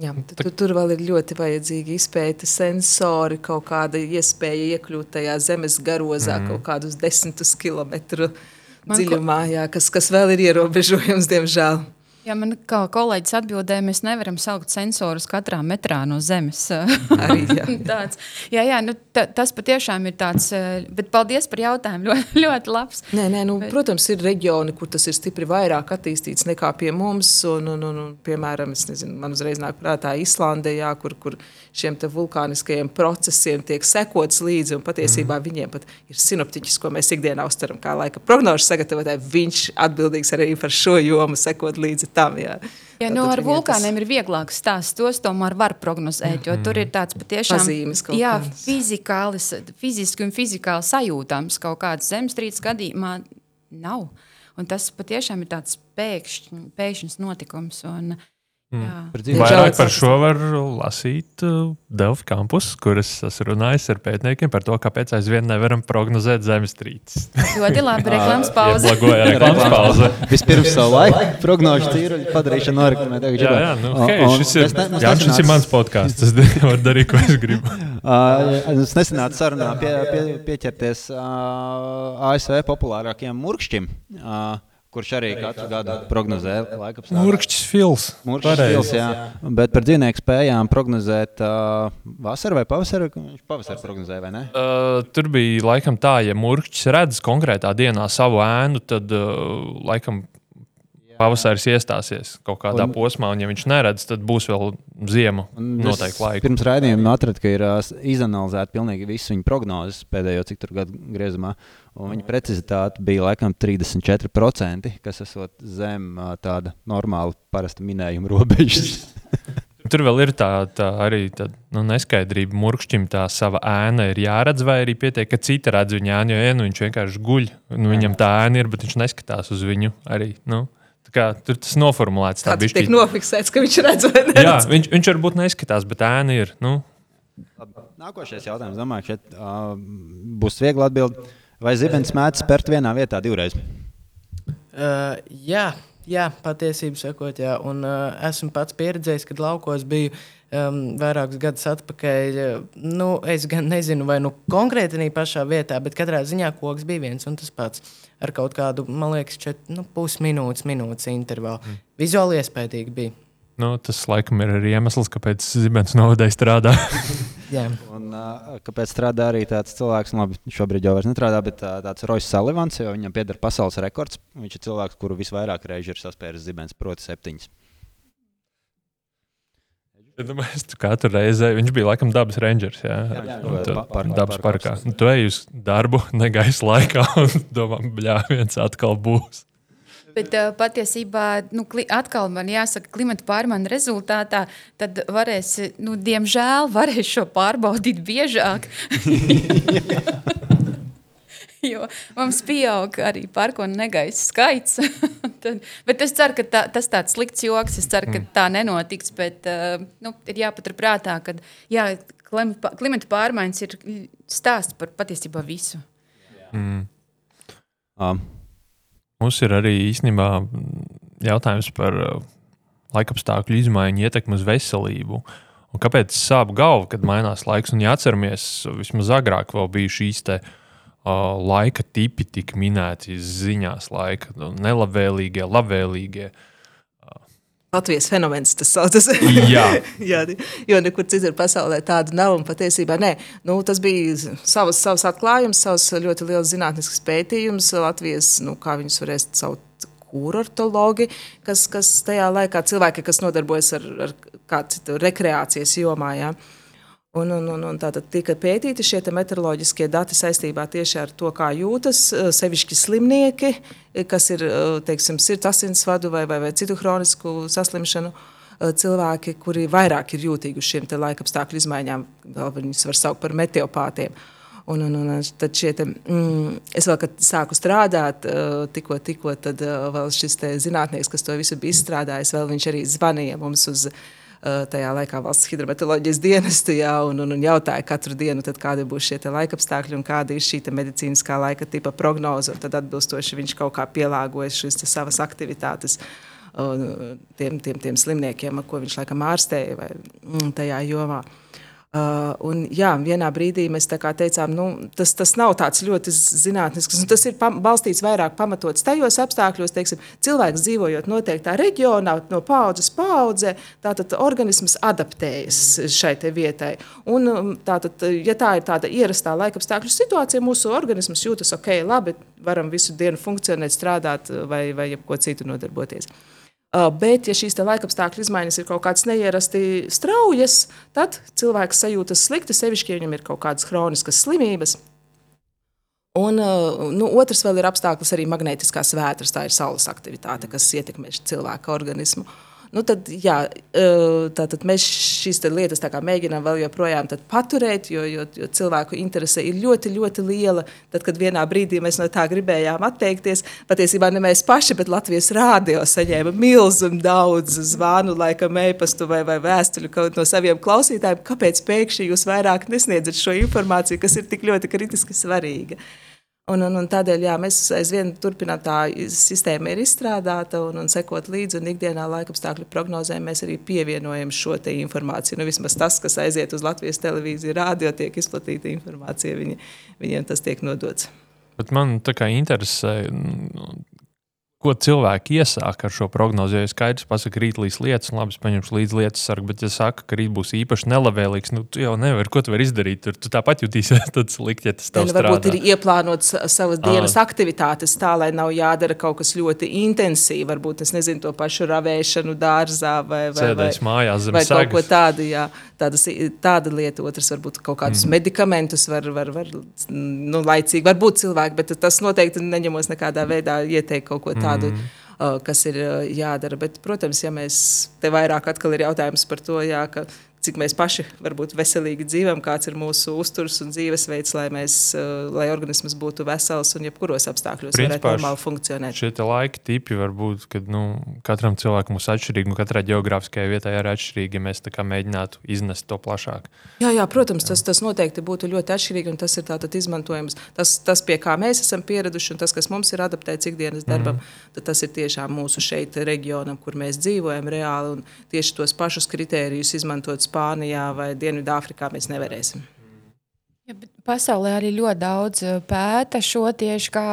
Jā, tu, tu, tur vēl ir ļoti vajadzīga izpēta, sensori, kaut kāda iespēja iekļūt tajā zemes garozā, mm. kaut kādus desmitus kilometru Man ko- dziļumā, jā, kas, kas vēl ir ierobežojums, diemžēl. Jā, man kā kolēģis atbildēja, mēs nevaram saukt sensorus katrā metrā no zemes. Arī, jā. tāds, jā, jā nu, ta, tas patiešām ir tāds, eh, bet paldies par jautājumu. Ļoti, ļoti labs. Nē, nē, nu, protams, ir reģioni, kur tas ir stipri vairāk attīstīts nekā pie mums. Un, un, un, un, piemēram, nezinu, man uzreiz nāk prātā Islandē, jā, kur, kur šiem vulkāniskajiem procesiem tiek sekots līdzi. Patiesībā mm. viņiem pat ir sinoptiķis, ko mēs ikdienā uztveram kā laika prognožu sagatavotāji. Viņš atbildīgs arī par šo jomu, sekot līdzi tam. Jā, Jā, nu, ar vulkāniem ir vieglāk stāstīt. Tos tomēr var prognozēt, jo tur ir tāds patiešām Pazīmes kaut jā, fizikālis, fiziski un fizikāli sajūtams kaut kāds zemestrīces gadījumā nav. Un tas patiešām ir tāds pēkšņ, pēkšņs notikums. Un, jā. Diemžēl Vairāk par šo var lasīt uh, Delfi kampus, kur es esmu runājis ar pētniekiem par to, kāpēc aizvien nevaram prognozēt zemestrīces. Ļoti labi reklāmas pauze. Reklāmas pauze. Vispirms savu laiku prognožu tīruļu padarīšanu noreklamē. Jā, jā, nu, hei, šis ir, jā, šis ir mans podkāsts. Es varu darīt, ko es gribu. Uh, es nesenācu sarunā pie, pie, pieķerties uh, ASV populārākajam murkšķim, uh, kurš arī katru gadu prognozē laika apstākļus. Murkšķis fils. Murkšķis Pareizi. stils, jā. Bet par dzīvnieku spējām prognozēt uh, vasaru vai pavasaru. Viņš pavasaru prognozēja, vai ne? Uh, tur bija laikam tā, ja murkšķis redz konkrētā dienā savu ēnu, tad uh, laikam pavasaris iestāsies kaut kādā Un- posmā, un ja viņš neredz, tad būs vēl ziema. Noteikti laika. Pirms raidījuma atradu, ka ir uh, izanalizēta pilnīgi visu viņa prognozes pēdējo cik tur gadu griezumā. Un viņa precizitāte bija laikam 34%, kas esot zem uh, tāda normāla, parasta minējuma robežas. Tur vēl ir tā, tā arī tā, nu, neskaidrība. Murkšķim tā sava ēna ir jāredz, vai arī pietiek, ka citi redz viņa ēnu, jo ēnu viņš vienkārši guļ. Nu, viņam tā ēna ir, bet viņš neskatās uz viņu arī. Nu, kā, tur tas noformulēts tā, bišķīt. tiek nofiksēts, ka viņš redz vai ne. Jā, viņš, viņš varbūt neskatās, bet ēna ir. Nu, Nākošais jautājums, domāju, šeit uh, būs viegli atbildēt. Vai zibens mēdz spērt vienā vietā divreiz? Uh, jā, jā, patiesībā sakot, jā. Un, uh, esmu pats pieredzējis, kad laukos biju um, vairākus gadus atpakaļ. Nu, es gan nezinu, vai nu konkrēti pašā vietā, bet katrā ziņā koks bija viens un tas pats. Ar kaut kādu, man liekas, čet, nu, pusminūtes, minūtes intervālu. Mm. Vizuāli iespaidīgi bija. nu, tas laikam ir arī iemesls, kāpēc Zibens novadēji strādā. Jā. Un, uh, kāpēc strādā arī tāds cilvēks, nu, labi, šobrīd jau vairs nestrādā, bet uh, tāds Roisas Salivans, jo viņam pieder pasaules rekords. Viņš ir cilvēks, kuru visvairāk reižu ir saspēris zibens, proti, septiņas. Es domāju, tu katru reizi viņš bija laikam dabas rangers. Jā, Jā, Un tu- pa- parkā, dabas parkā. parkā. Nu, Tu ej uz darbu, negaisa laikā, un domā, bļā, viens atkal būs. Bet uh, patiesībā, nu, kli, atkal man jāsaka, klimata pārmaiņu rezultātā, tad varēs, nu, diemžēl, varēs šo pārbaudīt biežāk. Jo mums pieaug arī parkonu negaisa skaits. Tad, bet es ceru, ka tā, tas tāds slikts joks. Es ceru, ka tā nenotiks. Bet uh, nu, ir jāpaturprātā, ka jā, klimata pārmaiņas ir stāsts par patiesībā visu. Mm. Um, Mums ir arī īstenībā mm, jautājums par uh, laikapstākļu izmaiņu ietekmi uz veselību. Un kāpēc sāp galva, kad mainās laiks? Un, ja atceramies, vismaz agrāk bija šīs uh, laika tipi, tika minēti ziņās, laika nu, nelabvēlīgie, labvēlīgie. Latvijas fenomens tas saucas. Jā. Jā, jo nekur citur pasaulē tāda nav. Patiesībā nē, nu, tas bija savs, savs atklājums, savs ļoti liels zinātnisks pētījums. Latvijas, nu, kā viņus varēs saukt, kurortologi, kas, kas tajā laikā cilvēki, kas nodarbojas ar, ar kādu citu rekreācijas jomā. Jā. Un, un, un, un tātad tika pētīti šie meteoroloģiskie dati saistībā tieši ar to, kā jūtas sevišķi slimnieki, kas ir teiksim, sirds asinsvadu vai, vai, vai citu hronisku saslimšanu cilvēki, kuri vairāk ir jūtīgi uz šiem laikapstākļu izmaiņām. Vēl viņus var saukt par meteopātiem. Un, un, un tad šie te, mm, es vēl, kad sāku strādāt, tikko, tikko tad vēl šis zinātnieks, kas to visu bija izstrādājis, vēl viņš arī zvanīja mums uz Eh, tajā laikā valsts hidrometeoroloģijas dienestu, jā, un, un, un jautāja katru dienu, tad, kādi būs šie laikapstākļi un kāda ir šī medicīniskā laika tipa prognoze. Tad atbilstoši viņš kaut kā pielāgojas šīs savas aktivitātes. Tiem, tiem, tiem slimniekiem, ko viņš laikam ārstēja vai mm, tajā jomā. Uh, Uh, un, jā, vienā brīdī mēs teicām, nu, tas, tas nav tāds ļoti zinātnisks. Tas ir pam, balstīts vairāk pamatots tajos apstākļos, teiksim, cilvēks dzīvojot noteiktā reģionā, no paudzes paudzē, tātad organisms adaptējas šai vietai. Un, um, tātad, ja tā ir tāda ierastā laikapstākļu situācija, mūsu organisms jūtas ok, labi, varam visu dienu funkcionēt, strādāt vai, vai jebko citu nodarboties. Uh, bet, ja šīs laikapstākļu izmaiņas ir kaut kādas neierasti straujas, tad cilvēks sajūtas slikti, sevišķi, ja viņam ir kaut kādas chroniskas slimības. Un uh, nu, otrs vēl ir apstākļus arī magnētiskās vētras, tā ir saules aktivitāte, kas ietekmē cilvēka organismu. Uh, Nu, tad, jā, tātad mēs šīs lietas mēģinām vēl joprojām paturēt, jo, jo, jo cilvēku interese ir ļoti, ļoti liela. Tad, kad vienā brīdī mēs no tā gribējām atteikties, patiesībā ne mēs paši, bet Latvijas rādio saņēma milzumu daudz zvanu, laikam, e-pastu vai, vai vēstuļu no saviem klausītājiem, kāpēc pēkšņi jūs vairāk nesniedzat šo informāciju, kas ir tik ļoti kritiski svarīga. Un, un, un tādēļ jā, mēs aizvien turpinām, tā sistēma ir izstrādāta un, un sekot līdzi. Un ikdienā laikapstākļu prognozēm mēs arī pievienojam šo informāciju. Nu, vismaz tas, kas aiziet uz Latvijas televīziju, rādio, tiek izplatīta informācija, viņi, viņiem tas tiek nodots. Bet man tā kā interesē, ko cilvēki iesāk ar šo prognozi. Jo skaidrs, pasakā, rīt līdz lietas, un labi, paņemšu līdzi lietas sargu, bet, ja saka, ka rīt būs īpaši nelabvēlīgs, nu, tu jau nevari, ko tu vari izdarīt. Tur tu tāpat jutīsies slikti, ja tas tev strādā. Varbūt ir ieplānots savas dienas à. aktivitātes tā, lai nav jādara kaut kas ļoti intensīvs. Varbūt es nezinu to pašu ravēšanu dārzā vai, vai, vai, mājās, vai kaut ko tādu. Jā. Tādas, tāda lieta, otrs varbūt kaut kādus mm. medikamentus var, var, var nu, laicīgi, varbūt cilvēki, bet tas noteikti neņemos nekādā veidā ieteikt kaut ko tādu tādu, mm. uh, kas ir uh, jādara. Bet, protams, ja mēs te vairāk atkal ir jautājums par to, jā, ka cik mēs paši varbūt veselīgi dzīvojam, kāds ir mūsu uzturs un dzīvesveids, lai, mēs, uh, lai organisms būtu vesels un jebkuros apstākļos Principā, varētu normāli funkcionēt. Šie laika tipi var būt, ka nu, katram cilvēkam būs atšķirīgi, un katrai geogrāfiskajai vietai ir atšķirīgi, ja mēs mēģinātu iznest to plašāk. Jā, jā protams, jā. Tas, tas noteikti būtu ļoti atšķirīgi, un tas ir tātad izmantojams. Tas, tas, pie kā mēs esam pieraduši, un tas, kas mums ir adaptēts ikdienas darbam, mm. tas ir tiešām mūsu šeit reģionam, kur mēs dzīvojam reāli, un tieši tos pašus kritērijus izmantot Spānijā vai Dienvidāfrikā mēs nevarēsim. Ja, pasaulē arī ļoti daudz eh, pēta šo tieši kā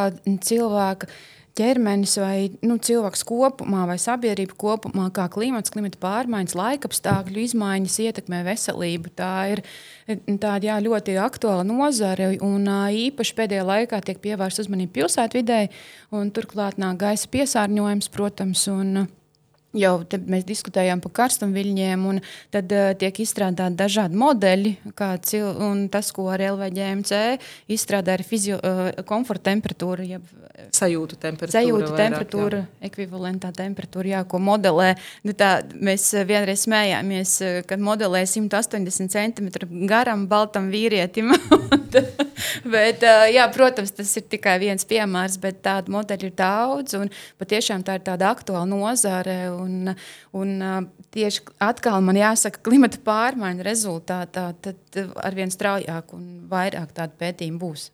cilvēku ķermenis vai nu, cilvēks kopumā, vai sabiedrība kopumā, kā klimats, klimata pārmaiņas, laikapstākļu izmaiņas ietekmē veselību. Tā ir tāda jā, ļoti aktuāla nozare, un īpaši pēdējā laikā tiek pievērsta uzmanība pilsētvidē, un turklāt nāk gaisa piesārņojums, protams. Un, Jau mēs diskutējām par karstumviļņiem, un tad uh, tiek izstrādāti dažādi modeļi. Cil, tas, ko ar LVGMC izstrādā, ir fizio, uh, komforta temperatūra, jeb sajūtu temperatūra. Sajūtu temperatūra, vairāk, ekvivalentā temperatūra, jā, ko modelē. Nu, tā, mēs vienreiz smējāmies, kad modelē 180 cm garam, baltam vīrietim. bet, uh, jā, protams, tas ir tikai viens piemērs, bet tādu modeļu ir daudz. Patiešām tā ir tāda aktuāla nozare. Un, un tieši atkal man jāsaka, klimata pārmaiņu rezultātā tad arvien straujāk un vairāk tādu pētījumu būs.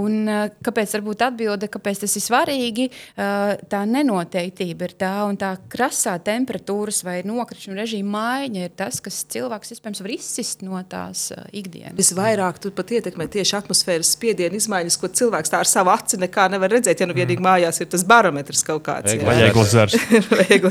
Un, uh, kāpēc varbūt atbilde, kāpēc tas ir svarīgi? Uh, tā nenoteiktība ir tā, un tā krasā temperatūras vai nokrišņu režīma maiņa ir tas, kas cilvēks iespējams var izsist no tās uh, ikdienas. Visvairāk tu pat ietekmē tieši atmosfēras spiediena izmaiņas, ko cilvēks tā ar savu aci nekā nevar redzēt. Ja nu vienīgi mājās ir tas barometrs kaut kāds. Vai eglis zars?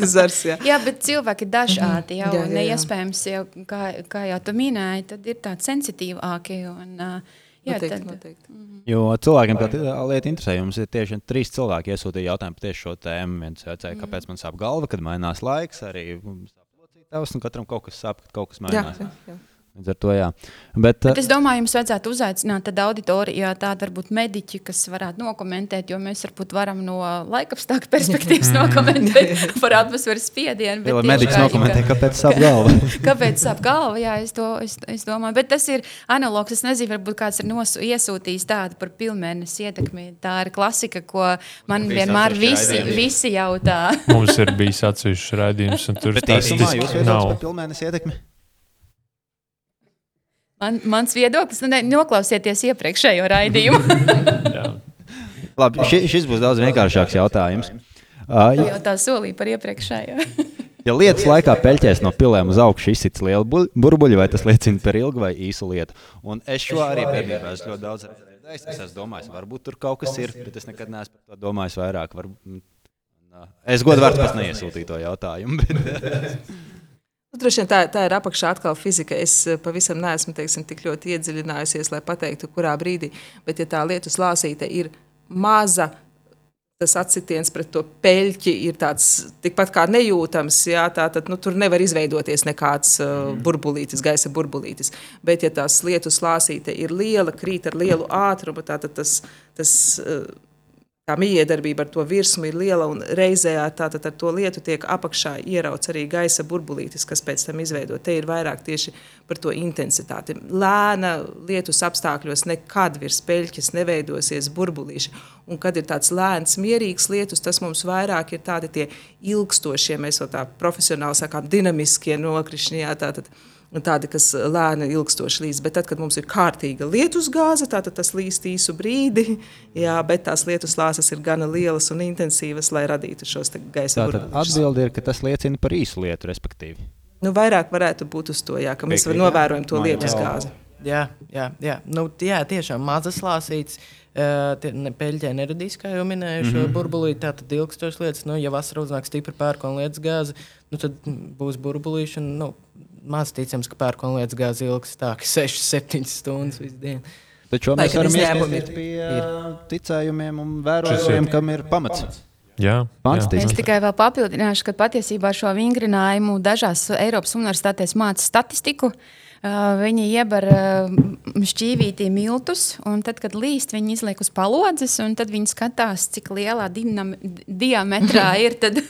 Zars, jā. Jā, bet cilvēki ir dažādi. Jau, Jā, jā, jā. Neiespējams, jau, kā, kā jau tu minēji, tad ir tādi sensitīvāki. Un, uh, jā, Noteikti, tad, noteikti. Jo cilvēkiem tā lieta interesē. Jums ir tieši trīs cilvēki iesūtīja jautājumu par tieši šo tēmu. Viens jautāja, Mm. kāpēc man sāp galva, kad mainās laiks. Arī sāp locītavas, un katram kaut kas sāp, kad kaut kas Jā, mainās. jā, jā. Līdz ar to jā. Bet, Bet es domāju, jums vajadzētu uzaicināt tādu auditorijā, tādu varbūt mediķi, kas varētu nokomentēt, jo mēs varbūt varam no laikapstākļu perspektīvas nokomentēt par atmosfēras spiedienu. tieši mediķis nokomentē, kāpēc sāp galva. Kāpēc sāp galva? Jā, es, to, es, es domāju, bet tas ir analogs. Es nezinu, varbūt kāds ir nosu, iesūtījis tādu par pilnvērnes ietekmi. Tā ir klasika, ko man Bija vienmēr visi, raidījumi. visi jautā. Mums ir bijis atsevišķs raidījums, un tur Bet īsumā jūs nav. par pilnmēnesi ietekmi? Man, mans viedoklis, nu, ne, noklausieties iepriekšējo raidījumu. Labi, ši, šis būs daudz vienkāršāks jautājums. Uh, jau tā solīja par iepriekšējo. ja lietas laikā peļķēs no pilēm uz augšu izsits liela bu- burbuļi, vai tas liecina par ilgu vai īsu lietu? Un es šo arī esmu ļoti daudz redzējis. Es domājis, varbūt tur kaut kas ir, bet es nekad neesmu par to domājis vairāk. Var, es godvārds pats neiesūtīju to jautājumu. Bet, droši vien tā, tā ir apakšā atkal fizika. Es eh, pavisam neesmu teiksim, tik ļoti iedziļinājusies, lai pateiktu, kurā brīdī. Bet, ja tā lietu slāsīte ir maza, tas atsitiens pret to peļķi ir tāds tikpat kā nejūtams. Jā, tā, tad, nu, tur nevar izveidoties nekāds uh, burbulītis, gaisa burbulītis. Bet, ja tās lietu slāsīte ir liela, krīt ar lielu ātrumu, tā, tad tas. tas uh, tā miedarbība ar to virsmu ir liela un reizē tātad ar to lietu tiek apakšā ierauts arī gaisa burbulītis, kas pēc tam izveido. Te ir vairāk tieši par to intensitāti. Lēna lietus apstākļos nekad virs peļķes neveidosies burbulīši. Un kad ir tāds lēns, mierīgs lietus, tas mums vairāk ir tādi tie ilgstošie, mēs jau tā profesionāli sakām, dinamiskie nokrišņi. jā, Tātad, Tādi, kas lēni ilgstoši līdz. Bet tad, kad mums ir kārtīga lietus gāze, tad tas līst īsu brīdi. Jā, bet tās lietus lāsas ir gana lielas un intensīvas, lai radītu šos gaisa tātad burbuļus. atbilde ir, ka tas liecina par īsu lietu, respektīvi. Nu, vairāk varētu būt uz to, jā, ka mēs Piekrīt, novērojam to Man lietus jau- gāzi. Jā, jā, jā. Nu, jā tiešām mazas lāsītas. Uh, Peļķē neradīs, kā jau minēju, mm -hmm. burbulīti. Tā tad ilgstošas lietas, nu, ja vasarā uznāk stipra pērkona lietas gāze, nu, tad būs burbulīši. Un, nu, maz ticams, ka pērkona lietas gāze ilgs tā, ka 6-7 stundas visu dienu. Taču mēs varam izņēmumi iesaistīties ir. pie ticējumiem un vērojumiem, kam ir pamats. Jā, Fantastiski. Es tikai vēl papildināšu, ka patiesībā šo vingrinājumu dažās Eiropas universitātēs māca statistiku. Uh, viņi iebar uh, šķīvītī miltus, un tad, kad līst, viņi izliek uz palodzes, un tad viņi skatās, cik lielā dinam, diametrā ir. Tad,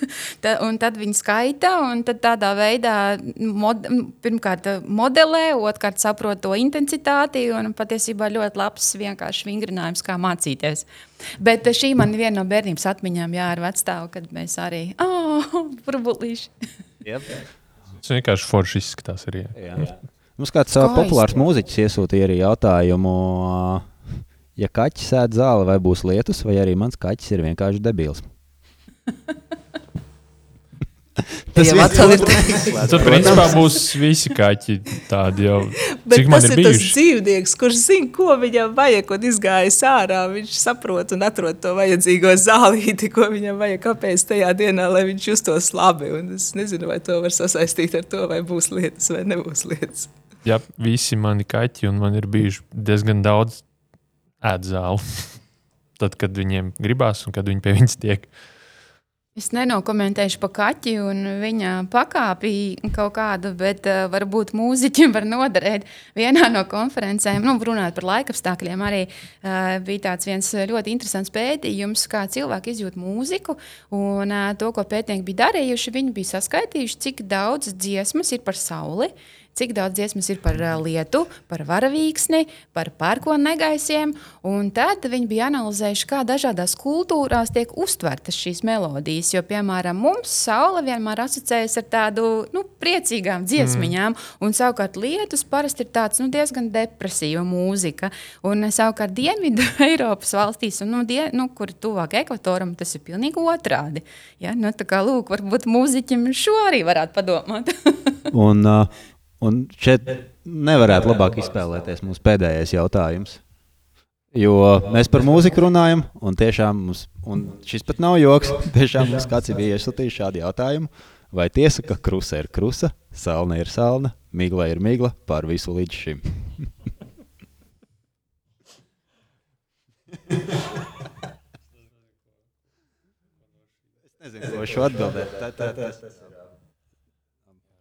ta, un tad viņi skaita, un tad tādā veidā mod, pirmkārt modelē, otrkārt saprot to intensitāti, un patiesībā ļoti labs vienkārši vingrinājums, kā mācīties. Bet šī man viena no bērnības atmiņām, jā, ar vecstāvu, kad mēs arī, oh, burbulīši. Yep. Tas vienkārši forši izskatās arī. Jā. Mums kāds Skaisti. populārs mūziķis iesūtīja arī jautājumu, ja kaķis sēž zāle, vai būs lietus, vai arī mans kaķis ir vienkārši debils. Tas jau ir Tad, principā, būs visi kaķi tādi jau. Bet Cik man tas ir ir tas bijuši? dzīvnieks, kurš zina, ko viņam vajag, un izgājis ārā. Viņš saprot un atrod to vajadzīgo zālīti, ko viņam vajag, kāpēc tajā dienā, lai viņš justos labi. Un es nezinu, vai to var sasaistīt ar to, vai būs lietas vai nebūs lietas. Jā, visi mani kaķi, un man ir bijuši diezgan daudz ēdzālu. Tad, kad viņiem gribās, un kad viņi pie viņas tiek. Es nenokomentēšu par kaķi un viņa pakāpi kaut kādu, bet uh, varbūt mūziķim var noderēt. Vienā no konferencēm, nu, runājot par laikapstākļiem, arī uh, bija tāds viens ļoti interesants pētījums, kā cilvēki izjūt mūziku. Un uh, to, ko pētnieki bija darījuši, viņi bija saskaitījuši, cik daudz dziesmas ir par sauli. Cik daudz dziesmas ir par uh, lietu, par varavīksni, par pērkonu negaisiem. Un tad viņi bija analizējuši, kā dažādās kultūrās tiek uztvertas šīs melodijas. Jo, piemēram, mums saule vienmēr asociējas ar tādu nu, priecīgām dziesmiņām, mm. un savukārt lietus parasti ir tāds nu, diezgan depresīva mūzika. Un savukārt Dienvidu Eiropas valstīs, un, nu, dien, nu, kur tuvāk ekvatoram, tas ir pilnīgi otrādi. Ja? Nu, tā kā lūk, varbūt mūziķim šo arī varētu padomāt. un, uh, un šeit nevarētu labāk izspēlēties mūsu pēdējais jautājums. Jo mēs par mūziku runājam, un mums, un šis pat nav joks, tiešām mums kāds ir iesūtījis šādu jautājumu. Vai tiesa, ka krusa ir krusa, salna ir salna, migla ir migla pār visu līdz šim? es nezinu, ko šo atbildēt. Tā, tā, tā.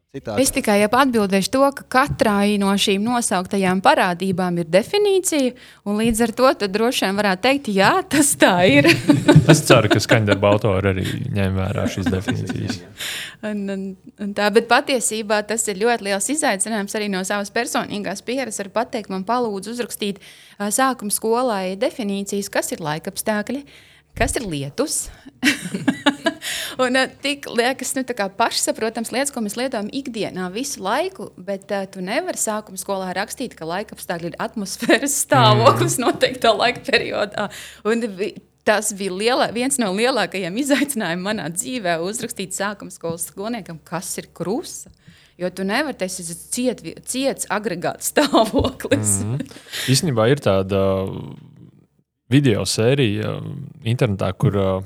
Citādi. Es tikai atbildēšu to, ka katrai no šīm nosauktajām parādībām ir definīcija, un līdz ar to droši vien varētu teikt, jā, tas tā ir. es ceru, ka skaņdarba autori arī ņem vērā šīs definīcijas. un, un, un tā, bet patiesībā tas ir ļoti liels izaicinājums arī no savas personīgās pieredzes. Var pateikt, man palūdz uzrakstīt sākuma skolai definīcijas, kas ir laikapstākļi, kas ir lietus. un uh, tik liekas, nu, pašsaprotams lietas, ko mēs lietojam ikdienā visu laiku, bet uh, tu nevari sākuma skolā rakstīt, ka laika apstākļi ir atmosfēras stāvoklis mm. noteiktā laika periodā. Un, Tas bija lielā, viens no lielākajiem izaicinājumiem manā dzīvē, uzrakstīt sākuma skolas skolniekam, kas ir krusta. Jo tu nevari, tas ir ciet, ciets agregāts stāvoklis. Mm -hmm. Īstenībā ir tāda video sērija internetā, kur uh,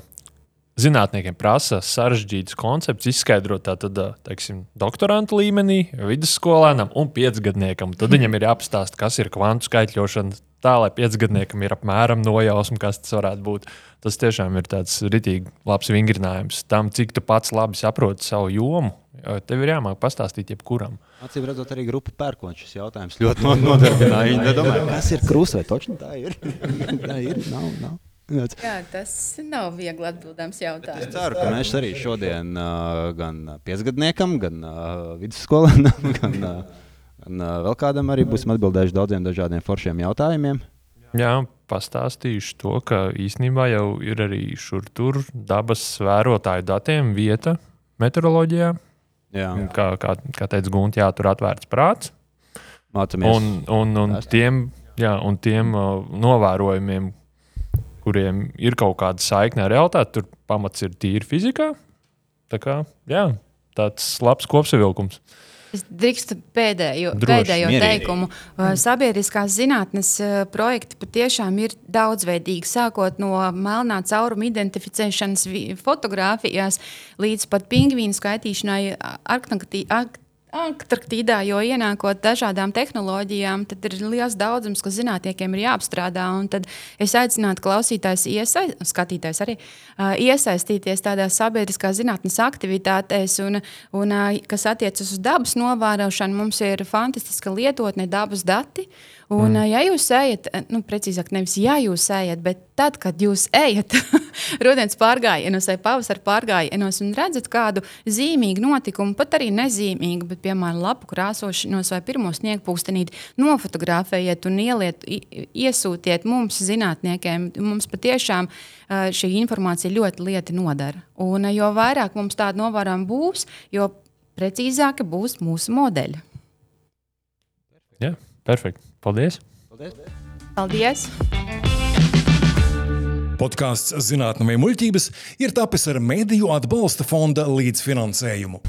zinātniekiem prasa sarežģītus konceptus izskaidrot tātad, teiksim, doktorantu līmenī, vidusskolēnam un piecgadniekam. Tad viņam ir jāapstāsta, kas ir kvantu skaitļošana, tā lai piecgadniekam ir apmēram nojausma, kas tas varētu būt. Tas tiešām ir tāds ritīgi labs vingrinājums tam, cik tu pats labi saproti savu jomu. Tev ir jāmāk pastāstīt jebkuram. Acīm redzot, arī grupa pērkons šis jautājums ļoti nodarbināja. Viņi domāja, kas ir krusve, točni tā ir. tā ir, nav, nav. Jā, tas nav viegli atbildams jautājums. Es ceru, ka mēs arī šodien uh, gan piecgadniekam, gan uh, vidusskolēnam, gan, uh, gan uh, vēl kādam arī būsim atbildējuši daudziem dažādiem foršiem jautājumiem. Jā, pastāstīšu to, ka īsnībā jau ir arī šur tur dabas vērotāju datiem vieta meteoroloģijā. Jā. Kā, kā, kā teica Gunte, jā, tur atvērts prāts. Mācāmies. Un, un, un tiem, jā, un tiem uh, novērojumiem, kuriem ir kaut kāda saikne ar realitāti, tur pamats ir tīri fizikā. Tā kā, jā, tāds labs kopsavilkums. Es drīkstu pēdējo, Droši, pēdējo mierīgi. teikumu. Sabiedriskās zinātnes projekti patiešām ir daudzveidīgi, sākot no melnā cauruma identificēšanas fotografijās līdz pat pingvīnu skaitīšanai Antarktīdā, jo ienākot dažādām tehnoloģijām, tad ir liels daudzums, kas zinātniekiem ir jāapstrādā. Tad es aicinātu klausītājus, iesaist, skatītājus arī uh, iesaistīties tādās sabiedriskās zinātnes aktivitātēs, un, un uh, kas attiecas uz dabas novērošanu. Mums ir fantastiska lietotne, dabas dati. Un, mm. ja jūs ejat, nu, precīzāk, nevis ja jūs ejat, bet tad, kad jūs ejat rudens pārgājienos vai pavasara pārgājienos un redzat kādu zīmīgu notikumu, pat arī nezīmīgu, bet, piemēram, lapu krāsošanos vai pirmo sniegpūstenīti, nofotografējiet un ieliet, iesūtiet mums, zinātniekiem. Mums patiešām šī informācija ļoti lieti nodara. Un jo vairāk mums tādu novērojumu būs, jo precīzāka būs mūsu modeļi. Jā, perfekti. Paldies! Paldies! Paldies. Podkāsts Zinātnē vai muļķības ir tapis ar Mēdīju atbalsta fonda līdzfinansējumu.